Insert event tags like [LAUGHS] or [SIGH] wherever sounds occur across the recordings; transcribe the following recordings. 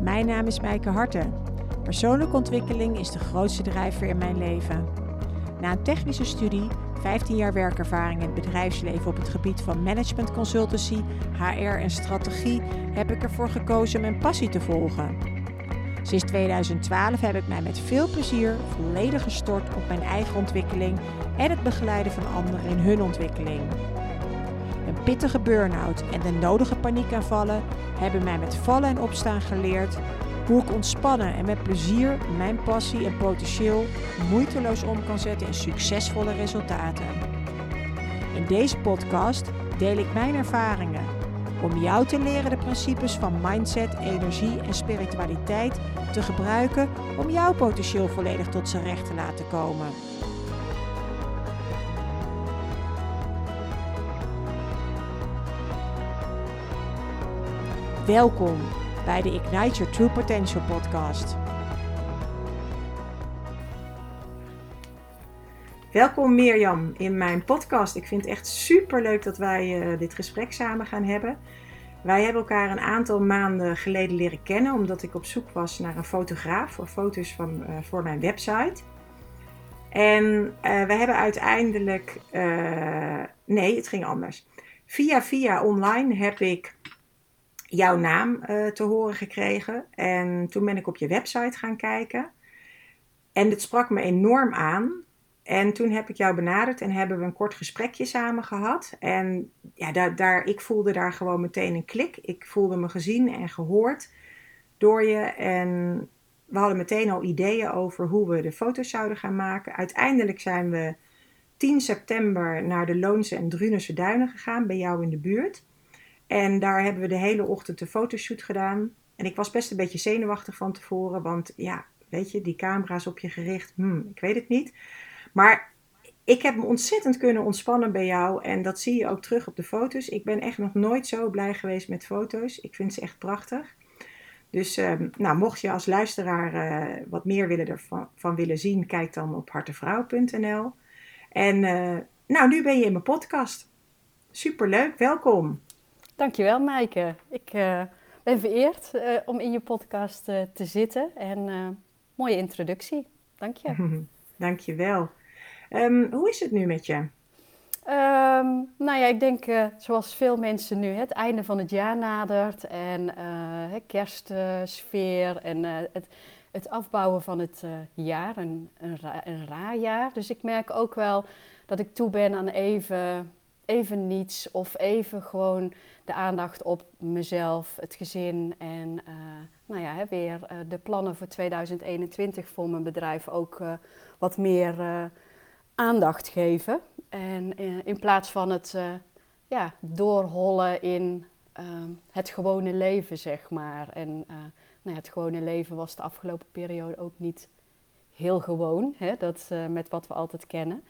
Mijn naam is Mijke Harten. Persoonlijke ontwikkeling is de grootste drijfveer in mijn leven. Na een technische studie, 15 jaar werkervaring in het bedrijfsleven op het gebied van management consultancy, HR en strategie, heb ik ervoor gekozen mijn passie te volgen. Sinds 2012 heb ik mij met veel plezier volledig gestort op mijn eigen ontwikkeling en het begeleiden van anderen in hun ontwikkeling. Pittige burn-out en de nodige paniekaanvallen hebben mij met vallen en opstaan geleerd hoe ik ontspannen en met plezier mijn passie en potentieel moeiteloos om kan zetten in succesvolle resultaten. In deze podcast deel ik mijn ervaringen om jou te leren de principes van mindset, energie en spiritualiteit te gebruiken om jouw potentieel volledig tot zijn recht te laten komen. Welkom bij de Ignite Your True Potential podcast. Welkom Mirjam in mijn podcast. Ik vind het echt super leuk dat wij uh, dit gesprek samen gaan hebben. Wij hebben elkaar een aantal maanden geleden leren kennen omdat ik op zoek was naar een fotograaf voor foto's van, uh, voor mijn website. En uh, we hebben uiteindelijk. nee, het ging anders. Via via online heb ik jouw naam uh, te horen gekregen. En toen ben ik op je website gaan kijken. En het sprak me enorm aan. En toen heb ik jou benaderd en hebben we een kort gesprekje samen gehad. En ja, daar, daar, ik voelde daar gewoon meteen een klik. Ik voelde me gezien en gehoord door je. En we hadden meteen al ideeën over hoe we de foto's zouden gaan maken. Uiteindelijk zijn we 10 september naar de Loonse en Drunense Duinen gegaan, bij jou in de buurt. En daar hebben we de hele ochtend de fotoshoot gedaan. En ik was best een beetje zenuwachtig van tevoren, want ja, weet je, die camera's op je gericht, hmm, ik weet het niet. Maar ik heb me ontzettend kunnen ontspannen bij jou en dat zie je ook terug op de foto's. Ik ben echt nog nooit zo blij geweest met foto's. Ik vind ze echt prachtig. Dus uh, nou, mocht je als luisteraar uh, wat meer willen ervan van willen zien, kijk dan op hartevrouw.nl. En uh, nou, nu ben je in mijn podcast. Superleuk, welkom. Dankjewel, Maaike. Ik uh, ben vereerd uh, om in je podcast uh, te zitten. En mooie introductie. Dank je. [LAUGHS] Dankjewel. Um, hoe is het nu met je? Um, nou ja, ik denk zoals veel mensen nu, het einde van het jaar nadert. En kerstsfeer en het, het, afbouwen van het jaar, een, een, ra een raar jaar. Dus ik merk ook wel dat ik toe ben aan even, even niets of even gewoon de aandacht op mezelf, het gezin en uh, nou ja, weer uh, de plannen voor 2021 voor mijn bedrijf ook uh, wat meer aandacht geven. En in plaats van het ja, doorhollen in het gewone leven, zeg maar. En nou ja, het gewone leven was de afgelopen periode ook niet heel gewoon, hè, dat, met wat we altijd kennen.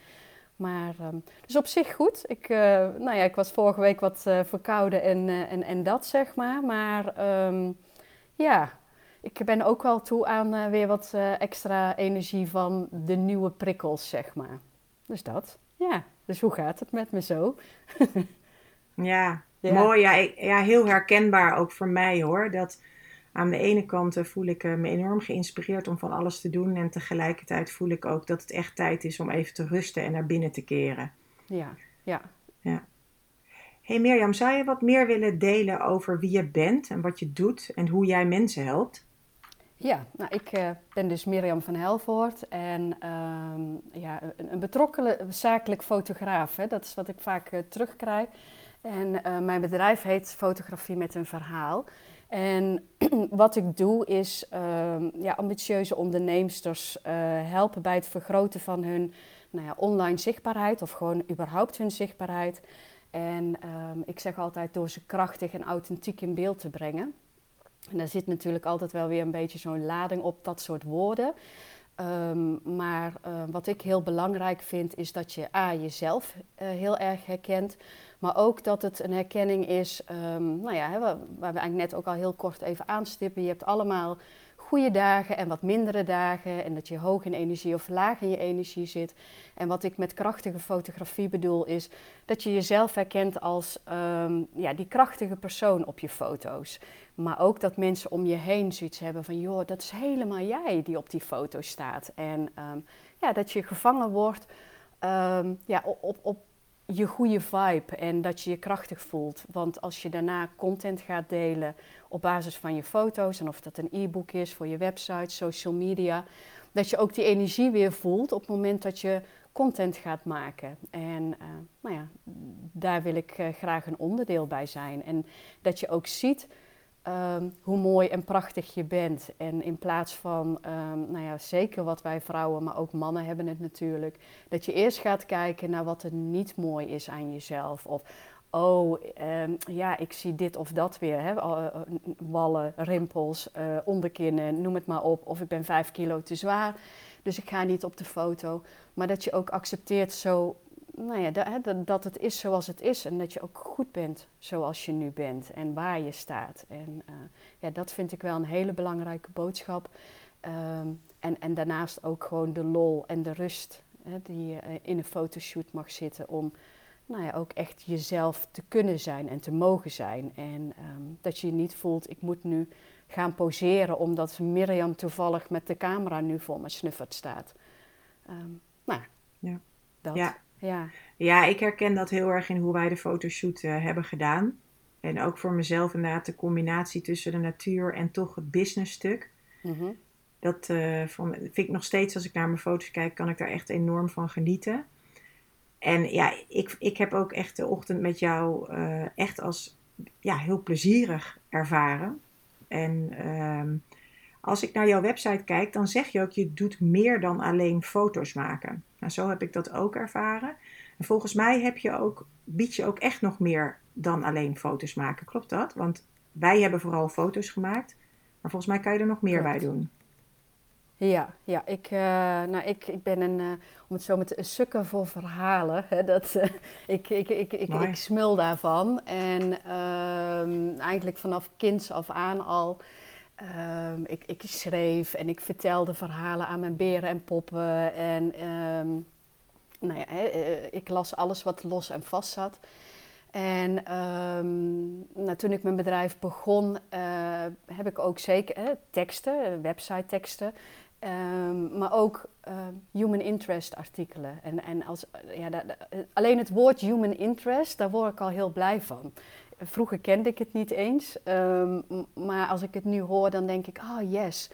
Maar, um, dus op zich goed. Ik, uh, nou ja, ik was vorige week wat uh, verkouden en, uh, en, en dat, zeg maar. Maar um, ja, ik ben ook wel toe aan weer wat extra energie van de nieuwe prikkels, zeg maar. Dus dat. Ja, dus hoe gaat het met me zo? [LAUGHS] ja, ja, mooi. Ja, ja, heel herkenbaar ook voor mij hoor. Dat aan de ene kant eh, voel ik eh, me enorm geïnspireerd om van alles te doen. En tegelijkertijd voel ik ook dat het echt tijd is om even te rusten en naar binnen te keren. Ja, ja. ja. Hey Mirjam, zou je wat meer willen delen over wie je bent en wat je doet en hoe jij mensen helpt? Ja, nou, ik uh, ben dus Mirjam van Helvoort en uh, ja, een, een, betrokken zakelijk fotograaf. Hè? Dat is wat ik vaak uh, terugkrijg. En mijn bedrijf heet Fotografie met een Verhaal. En [CLEARS THROAT] wat ik doe is uh, ja, ambitieuze onderneemsters uh, helpen bij het vergroten van hun nou ja, online zichtbaarheid of gewoon überhaupt hun zichtbaarheid. En um, ik zeg altijd door ze krachtig en authentiek in beeld te brengen. En daar zit natuurlijk altijd wel weer een beetje zo'n lading op dat soort woorden. Um, maar uh, wat ik heel belangrijk vind is dat je A, jezelf uh, heel erg herkent. Maar ook dat het een herkenning is, um, nou ja, waar we eigenlijk net ook al heel kort even aanstippen. Je hebt allemaal goede dagen en wat mindere dagen. En dat je hoog in energie of laag in je energie zit. En wat ik met krachtige fotografie bedoel is dat je jezelf herkent als ehm, ja, die krachtige persoon op je foto's. Maar ook dat mensen om je heen zoiets hebben van, joh, dat is helemaal jij die op die foto staat. En ehm, ja, dat je gevangen wordt um, ja, op, op je goede vibe en dat je je krachtig voelt. Want als je daarna content gaat delen op basis van je foto's, en of dat een e-book is voor je website, social media, dat je ook die energie weer voelt op het moment dat je content gaat maken. En uh, nou ja, daar wil ik uh, graag een onderdeel bij zijn. En dat je ook ziet um, hoe mooi en prachtig je bent. En in plaats van, um, nou ja, zeker wat wij vrouwen, maar ook mannen hebben het natuurlijk, dat je eerst gaat kijken naar wat er niet mooi is aan jezelf. Of, oh, um, ja, ik zie dit of dat weer. Hè? Eh, wallen, rimpels, uh, onderkinnen, noem het maar op. Of ik ben vijf kilo te zwaar, dus ik ga niet op de foto. Maar dat je ook accepteert zo nou ja, dat, dat het is zoals het is en dat je ook goed bent zoals je nu bent en waar je staat. En uh, ja, dat vind ik wel een hele belangrijke boodschap. Um, en, en daarnaast ook gewoon de lol en de rust hè, die je uh, in een fotoshoot mag zitten om nou ja, ook echt jezelf te kunnen zijn en te mogen zijn. En um, dat je je niet voelt, ik moet nu gaan poseren omdat Mirjam toevallig met de camera nu voor me snuffert staat. Um, nou, ja. dat. Ja. Ja. ja, ik herken dat heel erg in hoe wij de fotoshoot uh, hebben gedaan. En ook voor mezelf inderdaad de combinatie tussen de natuur en toch het businessstuk. Mm Dat uh, vind ik nog steeds, als ik naar mijn foto's kijk, kan ik daar echt enorm van genieten. En ja, ik, ik heb ook echt de ochtend met jou uh, echt als ja, heel plezierig ervaren. En ehm, als ik naar jouw website kijk, dan zeg je ook, je doet meer dan alleen foto's maken. Nou, zo heb ik dat ook ervaren. En volgens mij heb je ook, bied je ook echt nog meer dan alleen foto's maken. Klopt dat? Want wij hebben vooral foto's gemaakt. Maar volgens mij kan je er nog meer bij doen. Ja, ja ik, uh, nou, ik, ik ben een, uh, om het zo met een sukker voor verhalen. Hè, dat, uh, ik, ik, ik, ik, ik, smul daarvan. En ehm, eigenlijk vanaf kinds af aan al Um, ik, ik, schreef en ik vertelde verhalen aan mijn beren en poppen. En um, nou ja, he, ik las alles wat los en vast zat. En um, nou, toen ik mijn bedrijf begon, uh, heb ik ook zeker teksten, website teksten. maar ook human interest artikelen. En, en als, ja, dat, alleen het woord human interest, daar word ik al heel blij van vroeger kende ik het niet eens. Um, maar als ik het nu hoor, dan denk ik, oh, yes.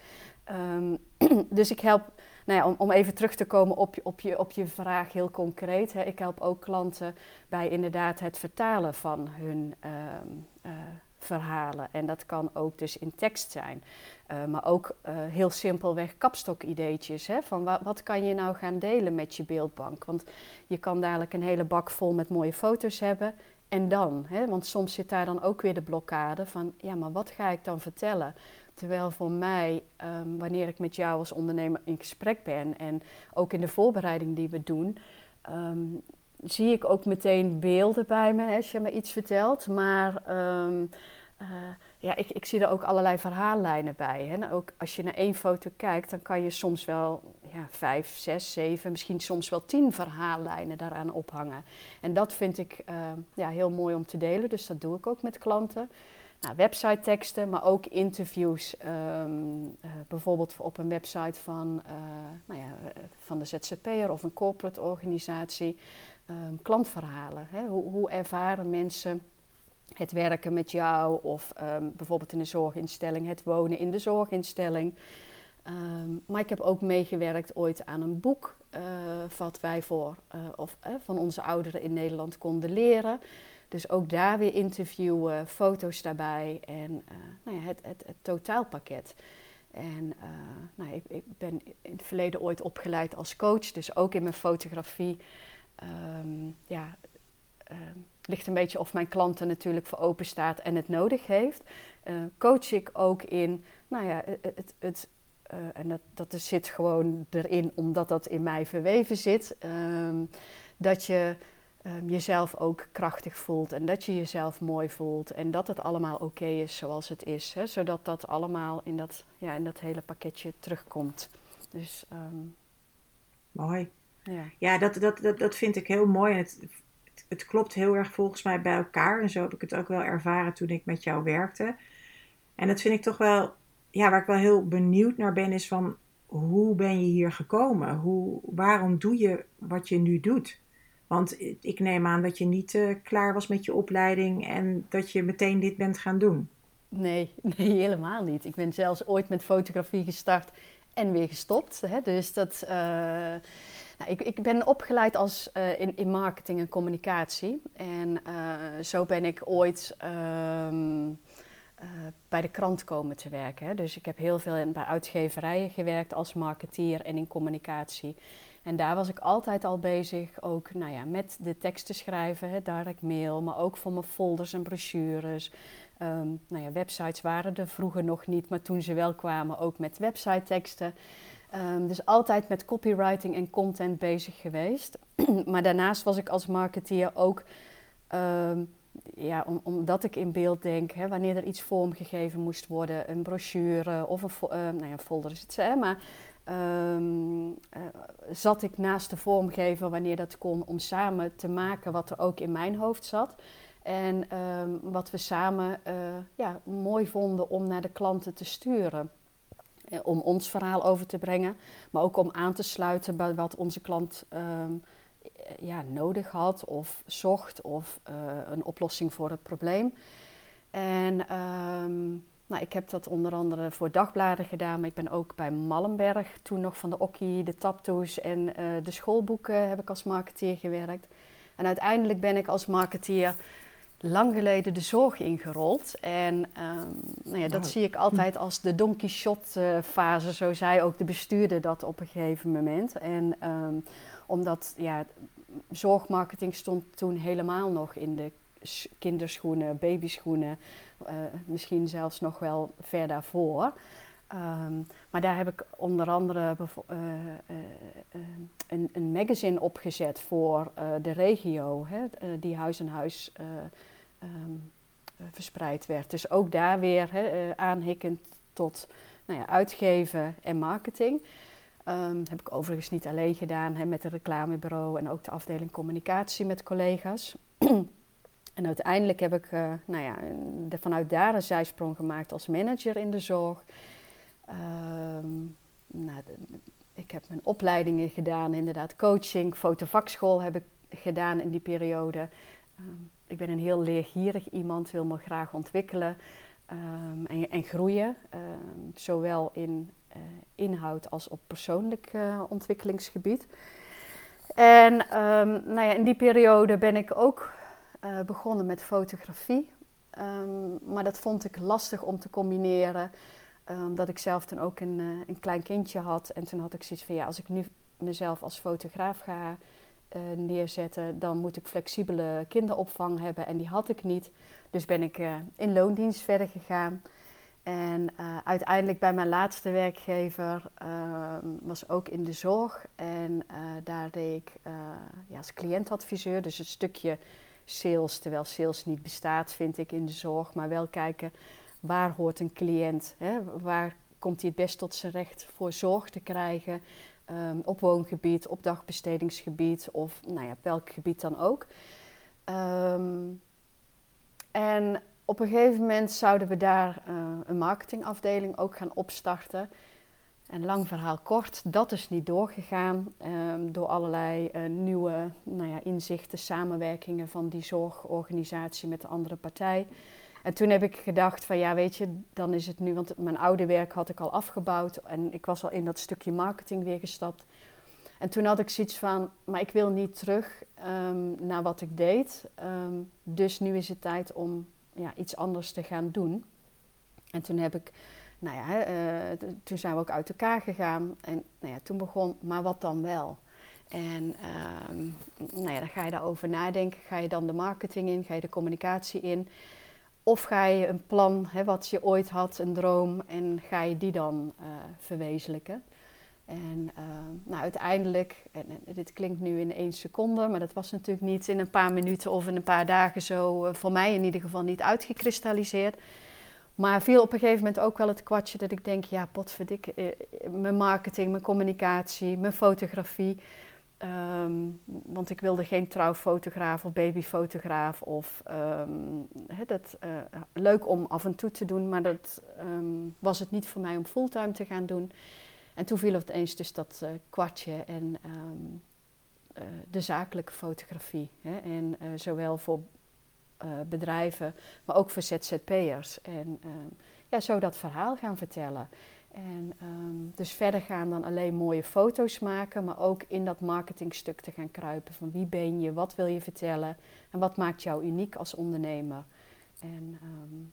Um, [CLEARS THROAT] dus ik help, nou ja, om, om, even terug te komen op op je, op je vraag heel concreet. Hè, ik help ook klanten bij inderdaad het vertalen van hun um, uh, verhalen. En dat kan ook dus in tekst zijn. Uh, maar ook uh, heel simpelweg kapstokideetjes. Hè, van wat, wat kan je nou gaan delen met je beeldbank? Want je kan dadelijk een hele bak vol met mooie foto's hebben. En dan, hè? want soms zit daar dan ook weer de blokkade van, ja, maar wat ga ik dan vertellen? Terwijl voor mij, um, wanneer ik met jou als ondernemer in gesprek ben en ook in de voorbereiding die we doen, um, zie ik ook meteen beelden bij me hè, als je me iets vertelt. Maar um, uh, ja, ik, ik zie er ook allerlei verhaallijnen bij. Hè. ook als je naar één foto kijkt, dan kan je soms wel ja, vijf, zes, zeven, misschien soms wel tien verhaallijnen daaraan ophangen. En dat vind ik uh, ja, heel mooi om te delen, dus dat doe ik ook met klanten. Nou, website teksten, maar ook interviews. Um, uh, bijvoorbeeld op een website van, uh, nou ja, van de ZZP'er of een corporate organisatie. Um, klantverhalen. Hè. Hoe, hoe ervaren mensen het werken met jou of um, bijvoorbeeld in de zorginstelling, het wonen in de zorginstelling. Um, maar ik heb ook meegewerkt ooit aan een boek uh, wat wij voor, uh, of, uh, van onze ouderen in Nederland konden leren. Dus ook daar weer interviewen, foto's daarbij en nou ja, het, het, totaalpakket. En nou, ik, ik, ben in het verleden ooit opgeleid als coach, dus ook in mijn fotografie um, ja, ligt een beetje of mijn klant er natuurlijk voor open staat en het nodig heeft. Uh, coach ik ook in, nou ja, het, het, uh, en dat, dat zit gewoon erin omdat dat in mij verweven zit. Um, dat je um, jezelf ook krachtig voelt en dat je jezelf mooi voelt en dat het allemaal oké is zoals het is. Hè? Zodat dat allemaal in dat, ja, in dat hele pakketje terugkomt. Dus, um, mooi. Ja, ja dat, dat, dat, dat vind ik heel mooi. En het, het klopt heel erg volgens mij bij elkaar. En zo heb ik het ook wel ervaren toen ik met jou werkte. En dat vind ik toch wel, ja, waar ik wel heel benieuwd naar ben, is van hoe ben je hier gekomen? Hoe, waarom doe je wat je nu doet? Want ik neem aan dat je niet uh, klaar was met je opleiding en dat je meteen dit bent gaan doen. Nee, [LAUGHS] nee, helemaal niet. Ik ben zelfs ooit met fotografie gestart en weer gestopt. Hè? Dus dat, uh, nou, ik, ik, ben opgeleid als, uh, in, in, marketing en communicatie. En zo ben ik ooit ehm, bij de krant komen te werken. Dus ik heb heel veel bij uitgeverijen gewerkt als marketeer en in communicatie. En daar was ik altijd al bezig, ook nou ja, met de teksten schrijven, hè, direct mail, maar ook voor mijn folders en brochures. Um, nou ja, websites waren er vroeger nog niet, maar toen ze wel kwamen, ook met website teksten. Um, dus altijd met copywriting en content bezig geweest. [CLEARS THROAT] maar daarnaast was ik als marketeer ook, um, ja, om, omdat ik in beeld denk, hè, wanneer er iets vormgegeven moest worden, een brochure of een, uh, nou ja, folder is het, maar uh, zat ik naast de vormgever wanneer dat kon om samen te maken wat er ook in mijn hoofd zat. En wat we samen uh, ja, mooi vonden om naar de klanten te sturen. Uh, om ons verhaal over te brengen, maar ook om aan te sluiten bij wat onze klant um, ja, nodig had of zocht of een oplossing voor het probleem. En nou, ik heb dat onder andere voor dagbladen gedaan, maar ik ben ook bij Mallenberg, toen nog van de Okkie, de Taptoes en de schoolboeken heb ik als marketeer gewerkt. En uiteindelijk ben ik als marketeer lang geleden de zorg ingerold. En um, nou ja, dat oh. zie ik altijd als de Don Quixote fase, zo zei ook de bestuurder dat op een gegeven moment. En um, omdat ja, zorgmarketing stond toen helemaal nog in de kinderschoenen, babyschoenen, uh, misschien zelfs nog wel ver daarvoor. Um, maar daar heb ik onder andere uh, uh, een, een, magazine opgezet voor de regio, hè, die huis aan huis um, verspreid werd. Dus ook daar weer hè, aanhikkend tot nou ja, uitgeven en marketing. Um, heb ik overigens niet alleen gedaan hè, met het reclamebureau en ook de afdeling communicatie met collega's. [CLEARS THROAT] En uiteindelijk heb ik nou ja, de, vanuit daar een zijsprong gemaakt als manager in de zorg. Um, nou, ik heb mijn opleidingen gedaan, inderdaad coaching, fotovakschool heb ik gedaan in die periode. Um, ik ben een heel leergierig iemand, wil me graag ontwikkelen um, en, en, groeien. zowel in uh, inhoud als op persoonlijk uh, ontwikkelingsgebied. En nou ja, in die periode ben ik ook uh, begonnen met fotografie. Maar dat vond ik lastig om te combineren. Omdat ik zelf toen ook een, uh, een, klein kindje had. En toen had ik zoiets van ja, als ik nu mezelf als fotograaf ga uh, neerzetten, dan moet ik flexibele kinderopvang hebben. En die had ik niet. Dus ben ik in loondienst verder gegaan. En uiteindelijk bij mijn laatste werkgever ehm, was ook in de zorg. En daar deed ik ja, als cliëntadviseur, dus een stukje sales, terwijl sales niet bestaat, vind ik in de zorg, maar wel kijken waar hoort een cliënt, hè? waar komt hij het best tot zijn recht voor zorg te krijgen, um, op woongebied, op dagbestedingsgebied of nou ja, welk gebied dan ook. Um, en op een gegeven moment zouden we daar uh, een marketingafdeling ook gaan opstarten. En lang verhaal kort, dat is niet doorgegaan um, door allerlei uh, nieuwe nou ja, inzichten, samenwerkingen van die zorgorganisatie met de andere partij. En toen heb ik gedacht van ja, weet je, dan is het nu, want mijn oude werk had ik al afgebouwd en ik was al in dat stukje marketing weer gestapt. En toen had ik zoiets van, maar ik wil niet terug um, naar wat ik deed. Um, dus nu is het tijd om ja, iets anders te gaan doen. En toen heb ik nou ja, uh, toen zijn we ook uit elkaar gegaan. En nou ja, toen begon, maar wat dan wel? En uh, nou ja, dan ga je daarover nadenken. Ga je dan de marketing in? Ga je de communicatie in? Of ga je een plan, hè, wat je ooit had, een droom, en ga je die dan uh, verwezenlijken? En uh, nou, uiteindelijk, en, dit klinkt nu in één seconde, maar dat was natuurlijk niet in een paar minuten of in een paar dagen zo, uh, voor mij in ieder geval niet uitgekristalliseerd. Maar viel op een gegeven moment ook wel het kwartje dat ik denk, ja, potverdik, uh, mijn marketing, mijn communicatie, mijn fotografie. Um, want ik wilde geen trouwfotograaf of babyfotograaf. Of he, dat, uh, leuk om af en toe te doen, maar dat um, was het niet voor mij om fulltime te gaan doen. En toen viel het eens dus dat uh, kwartje en uh, de zakelijke fotografie. En zowel voor bedrijven, maar ook voor ZZP'ers. En ja, zo dat verhaal gaan vertellen. En um, dus verder gaan dan alleen mooie foto's maken, maar ook in dat marketingstuk te gaan kruipen. Van wie ben je, wat wil je vertellen en wat maakt jou uniek als ondernemer. En um,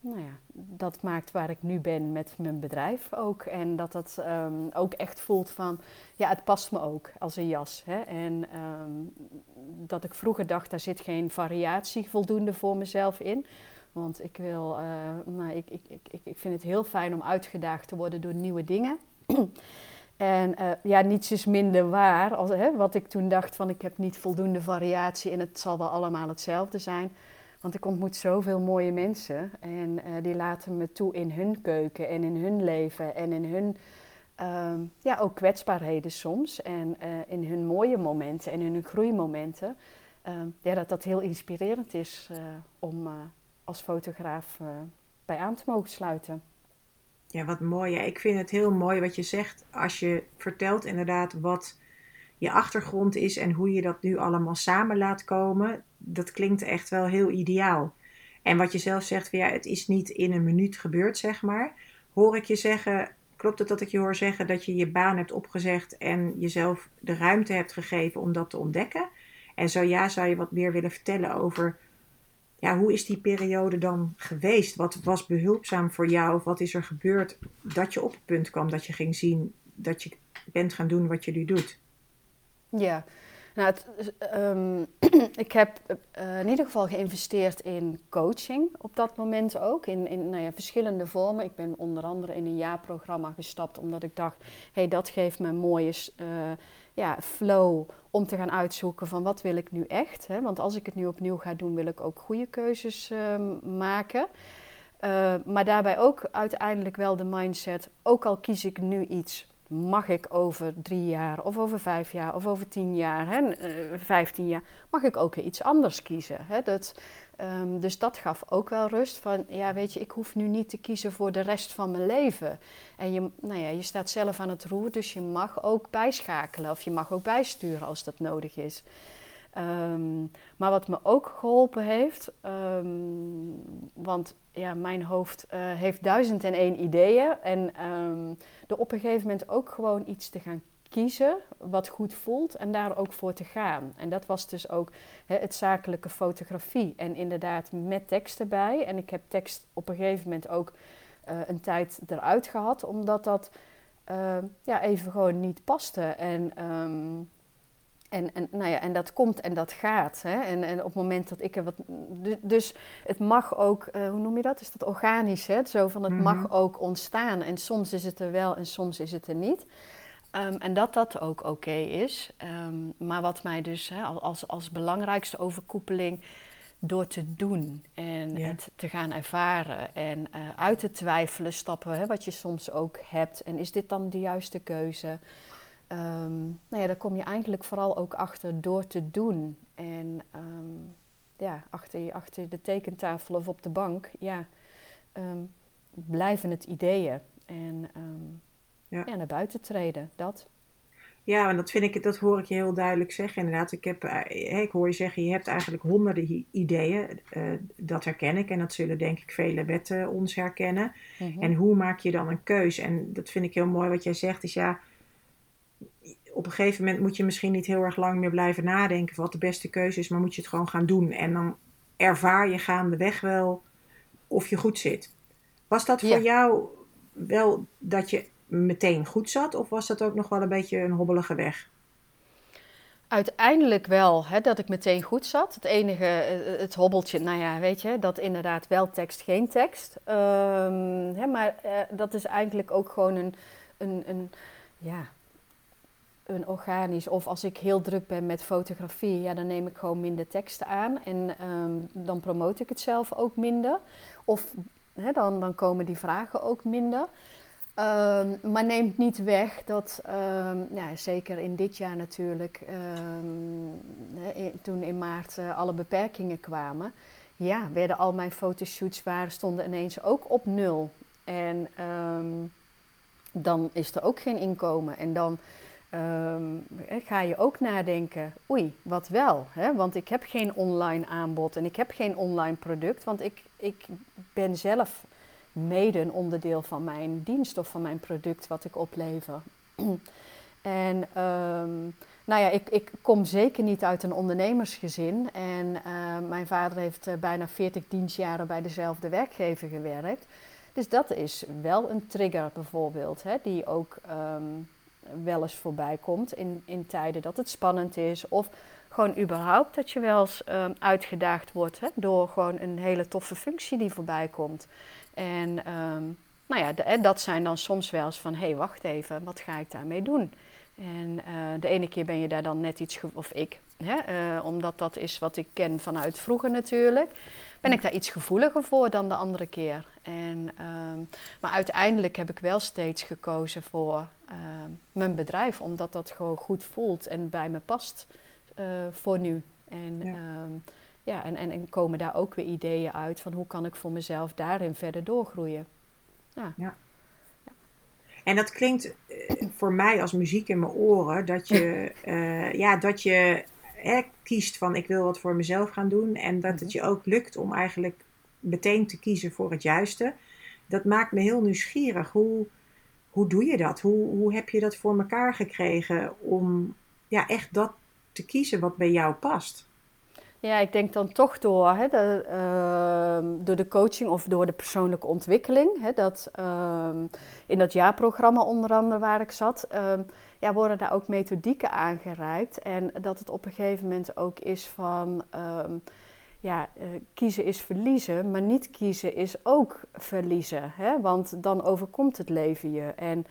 nou ja, dat maakt waar ik nu ben met mijn bedrijf ook. En dat dat um, ook echt voelt van, ja, het past me ook als een jas. Hè? En dat ik vroeger dacht, daar zit geen variatie voldoende voor mezelf in. Want ik, wil, uh, nou, ik, ik, ik, ik vind het heel fijn om uitgedaagd te worden door nieuwe dingen. [CLEARS THROAT] en uh, ja, niets is minder waar. Als, hè, wat ik toen dacht van ik heb niet voldoende variatie en het zal wel allemaal hetzelfde zijn. Want ik ontmoet zoveel mooie mensen en uh, die laten me toe in hun keuken en in hun leven en in hun uh, ja, ook kwetsbaarheden soms. En in hun mooie momenten en in hun groeimomenten. Ehm, ja, dat dat heel inspirerend is om als fotograaf uh, bij aan te mogen sluiten. Ja, wat mooi. Ja, ik vind het heel mooi wat je zegt als je vertelt inderdaad wat je achtergrond is en hoe je dat nu allemaal samen laat komen. Dat klinkt echt wel heel ideaal. En wat je zelf zegt, ja, het is niet in een minuut gebeurd, zeg maar. Hoor ik je zeggen, klopt het dat ik je hoor zeggen dat je je baan hebt opgezegd en jezelf de ruimte hebt gegeven om dat te ontdekken? En zo ja, zou je wat meer willen vertellen over ja, hoe is die periode dan geweest? Wat was behulpzaam voor jou? Of wat is er gebeurd dat je op het punt kwam dat je ging zien dat je bent gaan doen wat je nu doet? Ja, nou, um, [CLEARS THROAT] ik heb uh, in ieder geval geïnvesteerd in coaching op dat moment ook, in, in nou ja, verschillende vormen. Ik ben onder andere in een jaarprogramma gestapt omdat ik dacht, hé, hey, dat geeft me mooie uh, ja, flow om te gaan uitzoeken van wat wil ik nu echt. Hè? Want als ik het nu opnieuw ga doen, wil ik ook goede keuzes uh, maken. Uh, maar daarbij ook uiteindelijk wel de mindset, ook al kies ik nu iets, mag ik over drie jaar of over vijf jaar of over tien jaar, hè, uh, vijftien jaar, mag ik ook iets anders kiezen. Hè? Dat, Um, dus dat gaf ook wel rust van, ja weet je, ik hoef nu niet te kiezen voor de rest van mijn leven. En je, nou ja, je staat zelf aan het roer, dus je mag ook bijschakelen of je mag ook bijsturen als dat nodig is. Um, maar wat me ook geholpen heeft, um, want ja, mijn hoofd uh, heeft duizend en één ideeën. En er op een gegeven moment ook gewoon iets te gaan kiezen wat goed voelt en daar ook voor te gaan. En dat was dus ook hè, het zakelijke fotografie. En inderdaad met tekst erbij. En ik heb tekst op een gegeven moment ook uh, een tijd eruit gehad, omdat dat uh, ja, even gewoon niet paste. En, um, en, en, nou ja, en dat komt en dat gaat. Hè? En, en op het moment dat ik er wat. Dus het mag ook, uh, hoe noem je dat? Is dat organisch? Hè? Zo van het mag ook ontstaan. En soms is het er wel en soms is het er niet. Um, en dat dat ook oké okay is. Um, maar wat mij dus als, als belangrijkste overkoepeling door te doen en ja. het te gaan ervaren en uh, uit te twijfelen stappen, wat je soms ook hebt. En is dit dan de juiste keuze? Um, nou ja, daar kom je eigenlijk vooral ook achter door te doen. En ja, achter, achter de tekentafel of op de bank, ja, blijven het ideeën. En ja. ja, naar buiten treden. Dat. Ja, en dat vind ik, dat hoor ik je heel duidelijk zeggen. Inderdaad, ik, heb, eh, ik hoor je zeggen, je hebt eigenlijk honderden ideeën. Uh, dat herken ik en dat zullen denk ik vele wetten ons herkennen. Mm -hmm. En hoe maak je dan een keus? En dat vind ik heel mooi wat jij zegt, is ja, op een gegeven moment moet je misschien niet heel erg lang meer blijven nadenken wat de beste keuze is, maar moet je het gewoon gaan doen. En dan ervaar je gaandeweg wel of je goed zit. Was dat voor ja. jou wel dat je meteen goed zat? Of was dat ook nog wel een beetje een hobbelige weg? Uiteindelijk wel, hè, dat ik meteen goed zat. Het enige, het hobbeltje, nou ja, weet je, dat inderdaad wel tekst, geen tekst. Um, hè, maar uh, dat is eigenlijk ook gewoon een, een, een ja, een organisch, of als ik heel druk ben met fotografie, ja, dan neem ik gewoon minder teksten aan en ehm, dan promote ik het zelf ook minder. Of hè, dan, dan komen die vragen ook minder. Ehm, maar neemt niet weg dat, ehm, ja, zeker in dit jaar natuurlijk, toen in maart uh, alle beperkingen kwamen, ja, werden al mijn fotoshoots waar stonden ineens ook op nul. En dan is er ook geen inkomen. En dan um, ga je ook nadenken, oei, wat wel? Hè? Want ik heb geen online aanbod en ik heb geen online product, want ik, ik ben zelf mede een onderdeel van mijn dienst of van mijn product wat ik oplever. [CLEARS THROAT] en um, nou ja, ik, ik kom zeker niet uit een ondernemersgezin. En uh, mijn vader heeft uh, bijna 40 dienstjaren bij dezelfde werkgever gewerkt. Dus dat is wel een trigger bijvoorbeeld, hè, die ook um, wel eens voorbij komt in, in tijden dat het spannend is. Of gewoon überhaupt dat je wel eens um, uitgedaagd wordt hè, door gewoon een hele toffe functie die voorbij komt. En um, nou ja, de, dat zijn dan soms wel eens van, hé, hey, wacht even, wat ga ik daarmee doen? En uh, de ene keer ben je daar dan net iets, of ik, hè, uh, omdat dat is wat ik ken vanuit vroeger natuurlijk ben ik daar iets gevoeliger voor dan de andere keer. En, uh, maar uiteindelijk heb ik wel steeds gekozen voor uh, mijn bedrijf, omdat dat gewoon goed voelt en bij me past uh, voor nu. En, ja. Ehm, ja, en, en, en, komen daar ook weer ideeën uit van hoe kan ik voor mezelf daarin verder doorgroeien. Ja. ja. En dat klinkt eh, voor mij als muziek in mijn oren, dat je, uh, [LAUGHS] ja, dat je hè, kiest van ik wil wat voor mezelf gaan doen. En dat het mhm. je ook lukt om eigenlijk meteen te kiezen voor het juiste. Dat maakt me heel nieuwsgierig. Hoe, hoe doe je dat? Hoe, hoe heb je dat voor elkaar gekregen om ja, echt dat te kiezen wat bij jou past? Ja, ik denk dan toch door, hè, de, uh, door de coaching of door de persoonlijke ontwikkeling. Hè, dat, uh, in dat jaarprogramma onder andere waar ik zat, uh, ja, worden daar ook methodieken aangereikt. En dat het op een gegeven moment ook is van, ehm, ja, uh, kiezen is verliezen, maar niet kiezen is ook verliezen. Hè? Want dan overkomt het leven je. En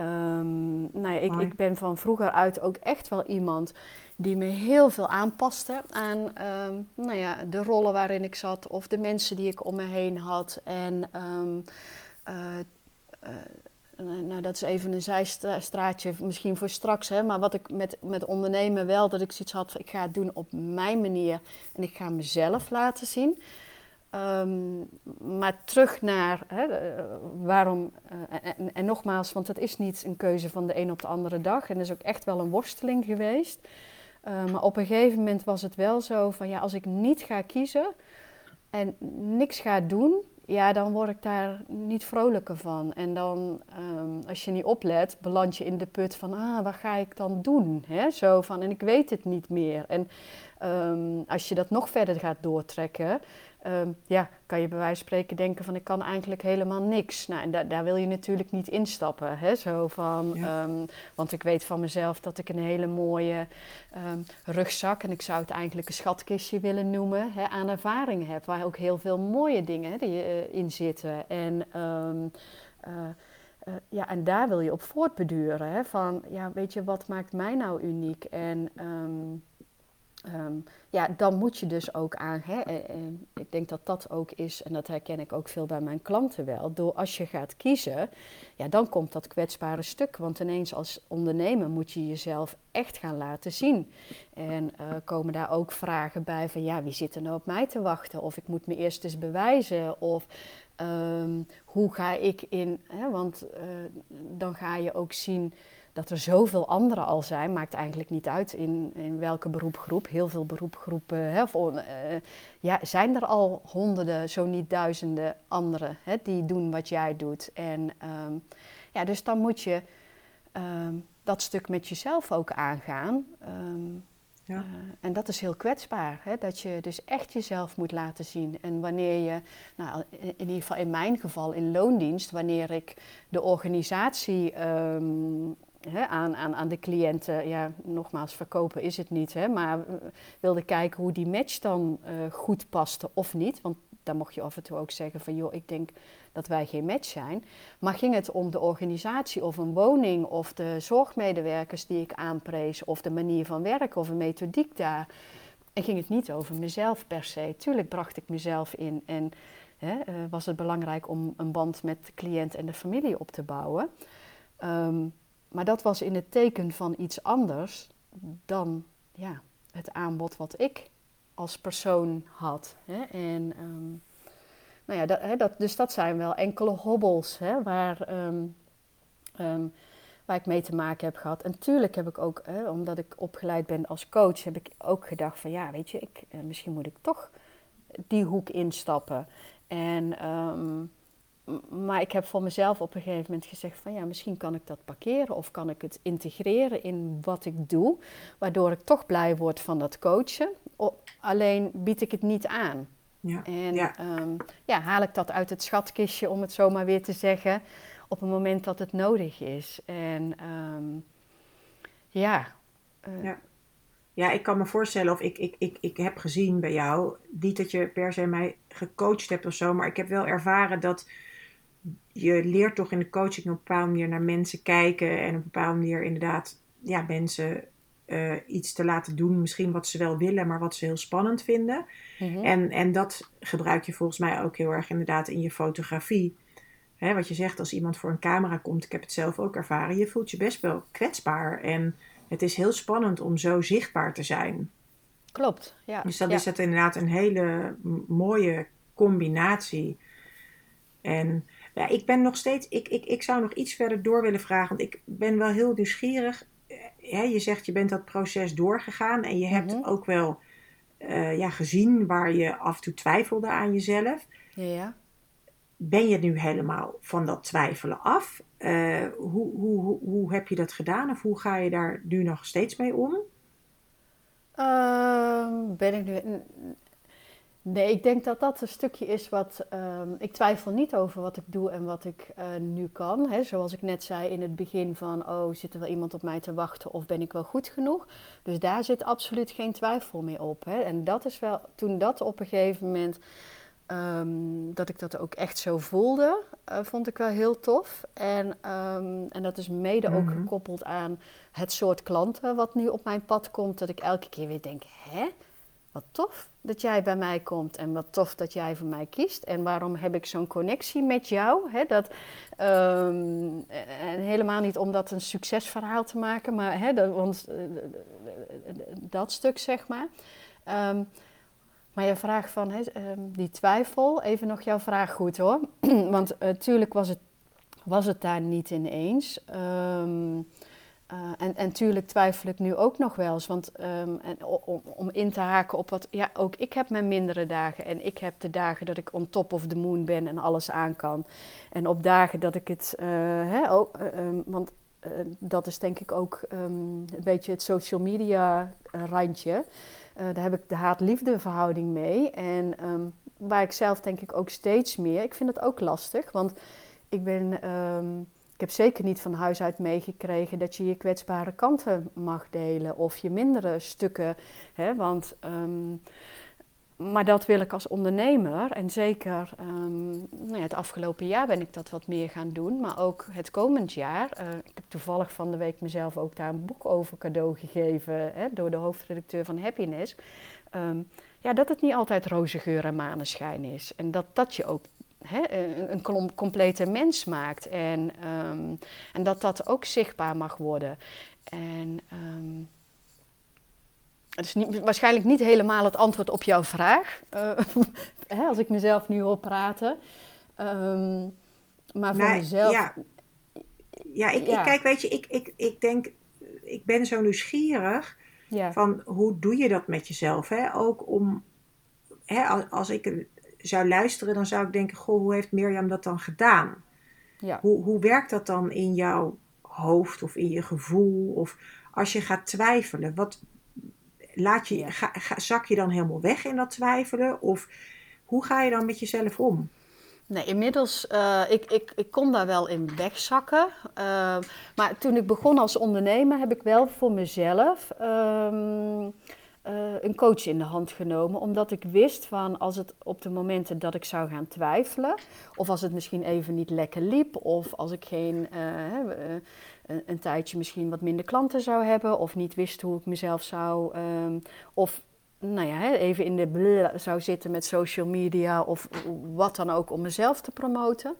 um, nou ja, ik, ik ben van vroeger uit ook echt wel iemand die me heel veel aanpaste aan um, nou ja, de rollen waarin ik zat of de mensen die ik om me heen had. En um, uh, uh, nou, dat is even een zijstraatje, misschien voor straks. Hè, maar wat ik met, met ondernemen wel, dat ik zoiets had, ik ga het doen op mijn manier en ik ga mezelf laten zien. Um, maar terug naar hè, waarom, uh, en, en, nogmaals, want het is niet een keuze van de een op de andere dag. En dat is ook echt wel een worsteling geweest. Uh, maar op een gegeven moment was het wel zo van, ja, als ik niet ga kiezen en niks ga doen, ja, dan word ik daar niet vrolijker van. En dan, um, als je niet oplet, beland je in de put van, ah, wat ga ik dan doen? Hè? Zo van, en ik weet het niet meer. En um, als je dat nog verder gaat doortrekken, um, ja, kan je bij wijze van spreken denken van, ik kan eigenlijk helemaal niks. Nou, en da daar wil je natuurlijk niet instappen. Hè? Zo van, ja. want ik weet van mezelf dat ik een hele mooie rugzak, en ik zou het eigenlijk een schatkistje willen noemen, hè, aan ervaring heb. Waar ook heel veel mooie dingen hè, die, uh, in zitten. En... Uh, uh, ja, en daar wil je op voortbeduren. Hè? Van, ja, weet je, wat maakt mij nou uniek? En um, um, ja, dan moet je dus ook aan. Hè? En ik denk dat dat ook is, en dat herken ik ook veel bij mijn klanten wel. Door als je gaat kiezen, ja, dan komt dat kwetsbare stuk. Want ineens als ondernemer moet je jezelf echt gaan laten zien. En uh, komen daar ook vragen bij van, ja, wie zit er nou op mij te wachten? Of ik moet me eerst eens bewijzen. Of Um, hoe ga ik in, hè, want dan ga je ook zien dat er zoveel anderen al zijn, maakt eigenlijk niet uit in, in welke beroepgroep. Heel veel beroepgroepen hè, of, uh, ja, zijn er al honderden, zo niet duizenden anderen hè, die doen wat jij doet. En um, ja, dus dan moet je um, dat stuk met jezelf ook aangaan. Ja. Uh, en dat is heel kwetsbaar, hè? dat je dus echt jezelf moet laten zien. En wanneer je, nou, in ieder geval in mijn geval in loondienst, wanneer ik de organisatie aan, aan, aan de cliënten, ja, nogmaals, verkopen is het niet, hè, maar wilde kijken hoe die match dan uh, goed paste of niet. Want dan mocht je af en toe ook zeggen van joh, ik denk dat wij geen match zijn. Maar ging het om de organisatie of een woning of de zorgmedewerkers die ik aanprees of de manier van werken of een methodiek daar. En ging het niet over mezelf per se. Tuurlijk bracht ik mezelf in en hè, eh, was het belangrijk om een band met de cliënt en de familie op te bouwen. Um, maar dat was in het teken van iets anders dan ja, het aanbod wat ik als persoon had. Hè? En, um, nou ja, dat, hè, dat, dus dat zijn wel enkele hobbels hè, waar, um, um, waar ik mee te maken heb gehad. En tuurlijk heb ik ook, hè, omdat ik opgeleid ben als coach, heb ik ook gedacht van ja, weet je, ik, eh, misschien moet ik toch die hoek instappen. En maar ik heb voor mezelf op een gegeven moment gezegd van ja, misschien kan ik dat parkeren of kan ik het integreren in wat ik doe, waardoor ik toch blij word van dat coachen. Alleen bied ik het niet aan. Ja. En ja. Ehm, ja, haal ik dat uit het schatkistje, om het zo maar weer te zeggen, op het moment dat het nodig is. En um, ja. Uh, ja. Ja, ik kan me voorstellen, of ik, ik, ik, ik heb gezien bij jou, niet dat je per se mij gecoacht hebt of zo, maar ik heb wel ervaren dat je leert toch in de coaching op een bepaalde manier naar mensen kijken en op een bepaalde manier inderdaad ja, mensen uh, iets te laten doen, misschien wat ze wel willen, maar wat ze heel spannend vinden. Mhm. en, en dat gebruik je volgens mij ook heel erg inderdaad in je fotografie. Hè, wat je zegt, als iemand voor een camera komt, ik heb het zelf ook ervaren, je voelt je best wel kwetsbaar. En het is heel spannend om zo zichtbaar te zijn. Klopt, ja. Dus dan is het inderdaad een hele mooie combinatie. En ja, ik ben nog steeds, ik, ik, ik zou nog iets verder door willen vragen, want ik ben wel heel nieuwsgierig. Ja, je zegt je bent dat proces doorgegaan en je hebt mhm. ook wel uh, ja, gezien waar je af en toe twijfelde aan jezelf. Ja. Ben je nu helemaal van dat twijfelen af? Uh, hoe, hoe, hoe, hoe heb je dat gedaan of hoe ga je daar nu nog steeds mee om? Uh, ben ik nu. Nee, ik denk dat dat een stukje is wat. Um, ik twijfel niet over wat ik doe en wat ik uh, nu kan. Hè. Zoals ik net zei in het begin van, oh, zit er wel iemand op mij te wachten of ben ik wel goed genoeg? Dus daar zit absoluut geen twijfel meer op. Hè. En dat is wel, toen dat op een gegeven moment, um, dat ik dat ook echt zo voelde, uh, vond ik wel heel tof. En, um, en dat is mede ook mhm. gekoppeld aan het soort klanten wat nu op mijn pad komt, dat ik elke keer weer denk, hè? Wat tof dat jij bij mij komt en wat tof dat jij voor mij kiest. En waarom heb ik zo'n connectie met jou? Dat, en helemaal niet om dat een succesverhaal te maken, maar dat, want, uh, dat stuk zeg maar. Um, maar je vraag van um, die twijfel, even nog jouw vraag goed hoor. [CLEARS THROAT] want natuurlijk was, het, was het daar niet ineens. Um, uh, en, en tuurlijk twijfel ik nu ook nog wel eens. Want um, en, om, om, in te haken op wat. Ja, ook ik heb mijn mindere dagen. En ik heb de dagen dat ik on top of the moon ben en alles aan kan. En op dagen dat ik het. Uh, hè, ook, uh, um, want dat is denk ik ook een beetje het social media randje. daar heb ik de haat-liefde verhouding mee. En waar ik zelf denk ik ook steeds meer. Ik vind het ook lastig. Want ik ben ik heb zeker niet van huis uit meegekregen dat je je kwetsbare kanten mag delen of je mindere stukken. Hè, want, um, maar dat wil ik als ondernemer. En zeker um, nou ja, het afgelopen jaar ben ik dat wat meer gaan doen. Maar ook het komend jaar. Uh, ik heb toevallig van de week mezelf ook daar een boek over cadeau gegeven. Hè, door de hoofdredacteur van Happiness. Um, ja, dat het niet altijd roze geur en maneschijn is. En dat dat je ook een, een, complete mens maakt. En, ehm, en dat dat ook zichtbaar mag worden. En um, het is niet, waarschijnlijk niet helemaal het antwoord op jouw vraag, [LAUGHS] uh, als ik mezelf nu hoor praten. Um, maar voor nou, mezelf. Ja, ja, ik, ik, kijk, weet je, ik, ik, ik denk, ik ben zo nieuwsgierig ja. van hoe doe je dat met jezelf? Hè? Ook om, hè, als, als ik zou luisteren, dan zou ik denken: Goh, hoe heeft Mirjam dat dan gedaan? Ja. Hoe, hoe werkt dat dan in jouw hoofd of in je gevoel? Of als je gaat twijfelen, wat, laat je, ga, zak je dan helemaal weg in dat twijfelen? Of hoe ga je dan met jezelf om? Nee, inmiddels, uh, ik, ik, ik kon daar wel in wegzakken. Uh, maar toen ik begon als ondernemer heb ik wel voor mezelf... Um, eh, een coach in de hand genomen. Omdat ik wist van als het op de momenten dat ik zou gaan twijfelen. Of als het misschien even niet lekker liep. Of als ik geen, uh, een, een, tijdje misschien wat minder klanten zou hebben. Of niet wist hoe ik mezelf zou. Um, of nou ja, even in de zou zitten met social media. Of wat dan ook om mezelf te promoten.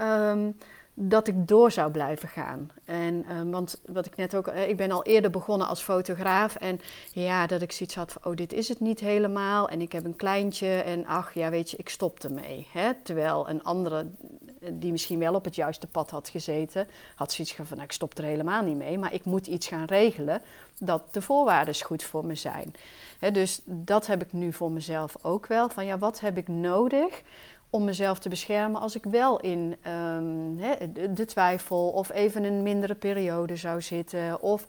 Um, dat ik door zou blijven gaan. En, um, want wat ik net ook, uh, ik ben al eerder begonnen als fotograaf. En ja, dat ik zoiets had van, oh, dit is het niet helemaal. En ik heb een kleintje en ach, ja, weet je, ik stop ermee. Hè? Terwijl een andere, die misschien wel op het juiste pad had gezeten, had zoiets van, nou, ik stop er helemaal niet mee. Maar ik moet iets gaan regelen dat de voorwaarden goed voor me zijn. Hè, dus dat heb ik nu voor mezelf ook wel. Van ja, wat heb ik nodig om mezelf te beschermen als ik wel in um, de twijfel of even een mindere periode zou zitten. Of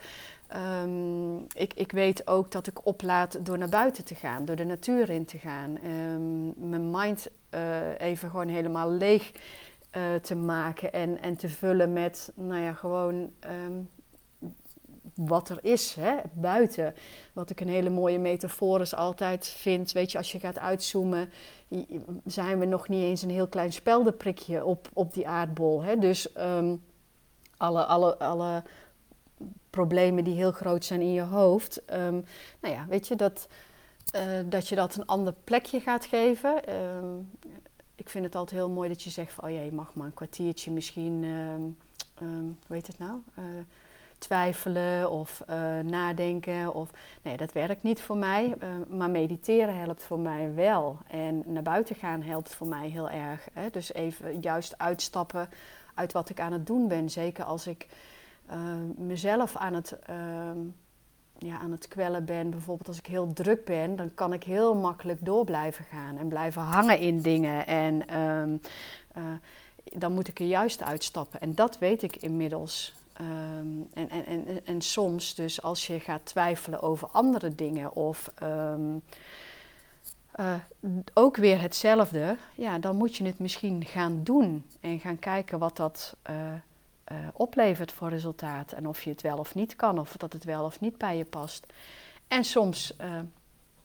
um, ik, ik weet ook dat ik oplaad door naar buiten te gaan, door de natuur in te gaan. Um, mijn mind uh, even gewoon helemaal leeg uh, te maken en, en te vullen met, nou ja, gewoon wat er is hè, buiten. Wat ik een hele mooie metafoor is altijd vind. Weet je, als je gaat uitzoomen, zijn we nog niet eens een heel klein speldenprikje op, op die aardbol. Hè? Dus um, alle, alle, alle problemen die heel groot zijn in je hoofd. Um, nou ja, weet je, dat, uh, dat je dat een ander plekje gaat geven. Um, ik vind het altijd heel mooi dat je zegt van, oh ja, je mag maar een kwartiertje misschien, hoe heet het nou? Uh, twijfelen of uh, nadenken. Of, nee, dat werkt niet voor mij. Uh, maar mediteren helpt voor mij wel. En naar buiten gaan helpt voor mij heel erg. Hè? Dus even juist uitstappen uit wat ik aan het doen ben. Zeker als ik uh, mezelf aan het, ehm, ja, aan het kwellen ben. Bijvoorbeeld als ik heel druk ben, dan kan ik heel makkelijk door blijven gaan. En blijven hangen in dingen. En um, dan moet ik er juist uitstappen. En dat weet ik inmiddels. Um, en, en, en, en soms dus als je gaat twijfelen over andere dingen of um, uh, ook weer hetzelfde, ja, dan moet je het misschien gaan doen en gaan kijken wat dat uh, uh, oplevert voor resultaat. En of je het wel of niet kan, of dat het wel of niet bij je past. En soms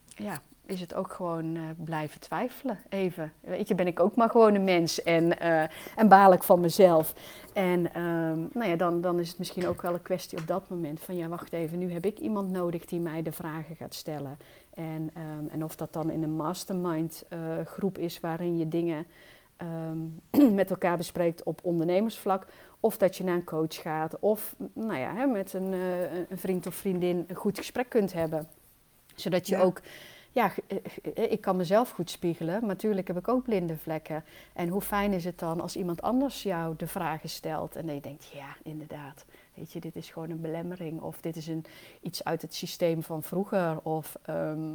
ja, is het ook gewoon uh, blijven twijfelen. Even. Weet je, ben ik ook maar gewoon een mens en, uh, en baal ik van mezelf. En um, nou ja, dan, dan is het misschien ook wel een kwestie op dat moment van ja, wacht even, nu heb ik iemand nodig die mij de vragen gaat stellen. En, um, en of dat dan in een mastermind uh, groep is waarin je dingen um, [CLEARS THROAT] met elkaar bespreekt op ondernemersvlak. Of dat je naar een coach gaat. Of nou ja, hè, met een, een vriend of vriendin een goed gesprek kunt hebben. Zodat je ja. ook ja, eh, eh, ik kan mezelf goed spiegelen, maar natuurlijk heb ik ook blinde vlekken. En hoe fijn is het dan als iemand anders jou de vragen stelt en je denkt, ja, inderdaad, weet je, dit is gewoon een belemmering of dit is een, iets uit het systeem van vroeger of, um,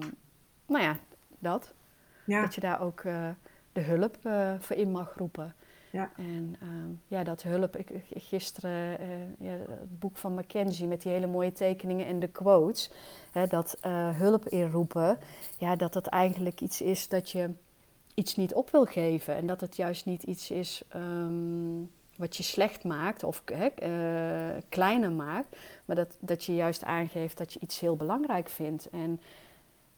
nou ja, dat. Ja. Dat je daar ook uh, de hulp uh, voor in mag roepen. Ja. En uh, ja, dat hulp, ik, gisteren uh, ja, het boek van Mackenzie met die hele mooie tekeningen en de quotes, hè, dat uh, hulp inroepen, ja, dat het eigenlijk iets is dat je iets niet op wil geven en dat het juist niet iets is um, wat je slecht maakt of hè, kleiner maakt, maar dat, dat je juist aangeeft dat je iets heel belangrijk vindt. En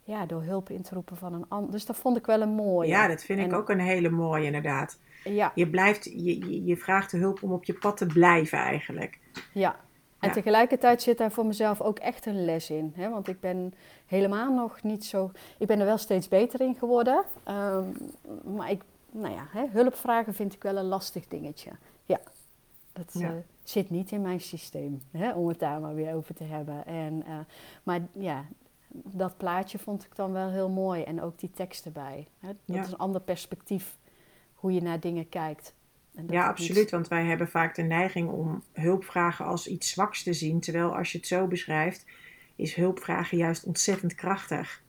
ja, door hulp in te roepen van een ander. Dus dat vond ik wel een mooie. Ja, dat vind ik ook een hele mooie inderdaad. Ja. Je, blijft, je, je vraagt de hulp om op je pad te blijven eigenlijk. Ja, en ja. tegelijkertijd zit daar voor mezelf ook echt een les in. Hè? Want ik ben helemaal nog niet zo... Ik ben er wel steeds beter in geworden. Um, maar ik, nou ja, hè, hulp vragen vind ik wel een lastig dingetje. Ja, dat ja. Uh, zit niet in mijn systeem. Hè? Om het daar maar weer over te hebben. En, uh, maar ja, dat plaatje vond ik dan wel heel mooi. En ook die tekst erbij. Hè? Dat ja. is een ander perspectief hoe je naar dingen kijkt. ja, absoluut. Want wij hebben vaak de neiging om hulpvragen als iets zwaks te zien. Terwijl als je het zo beschrijft, is hulpvragen juist ontzettend krachtig.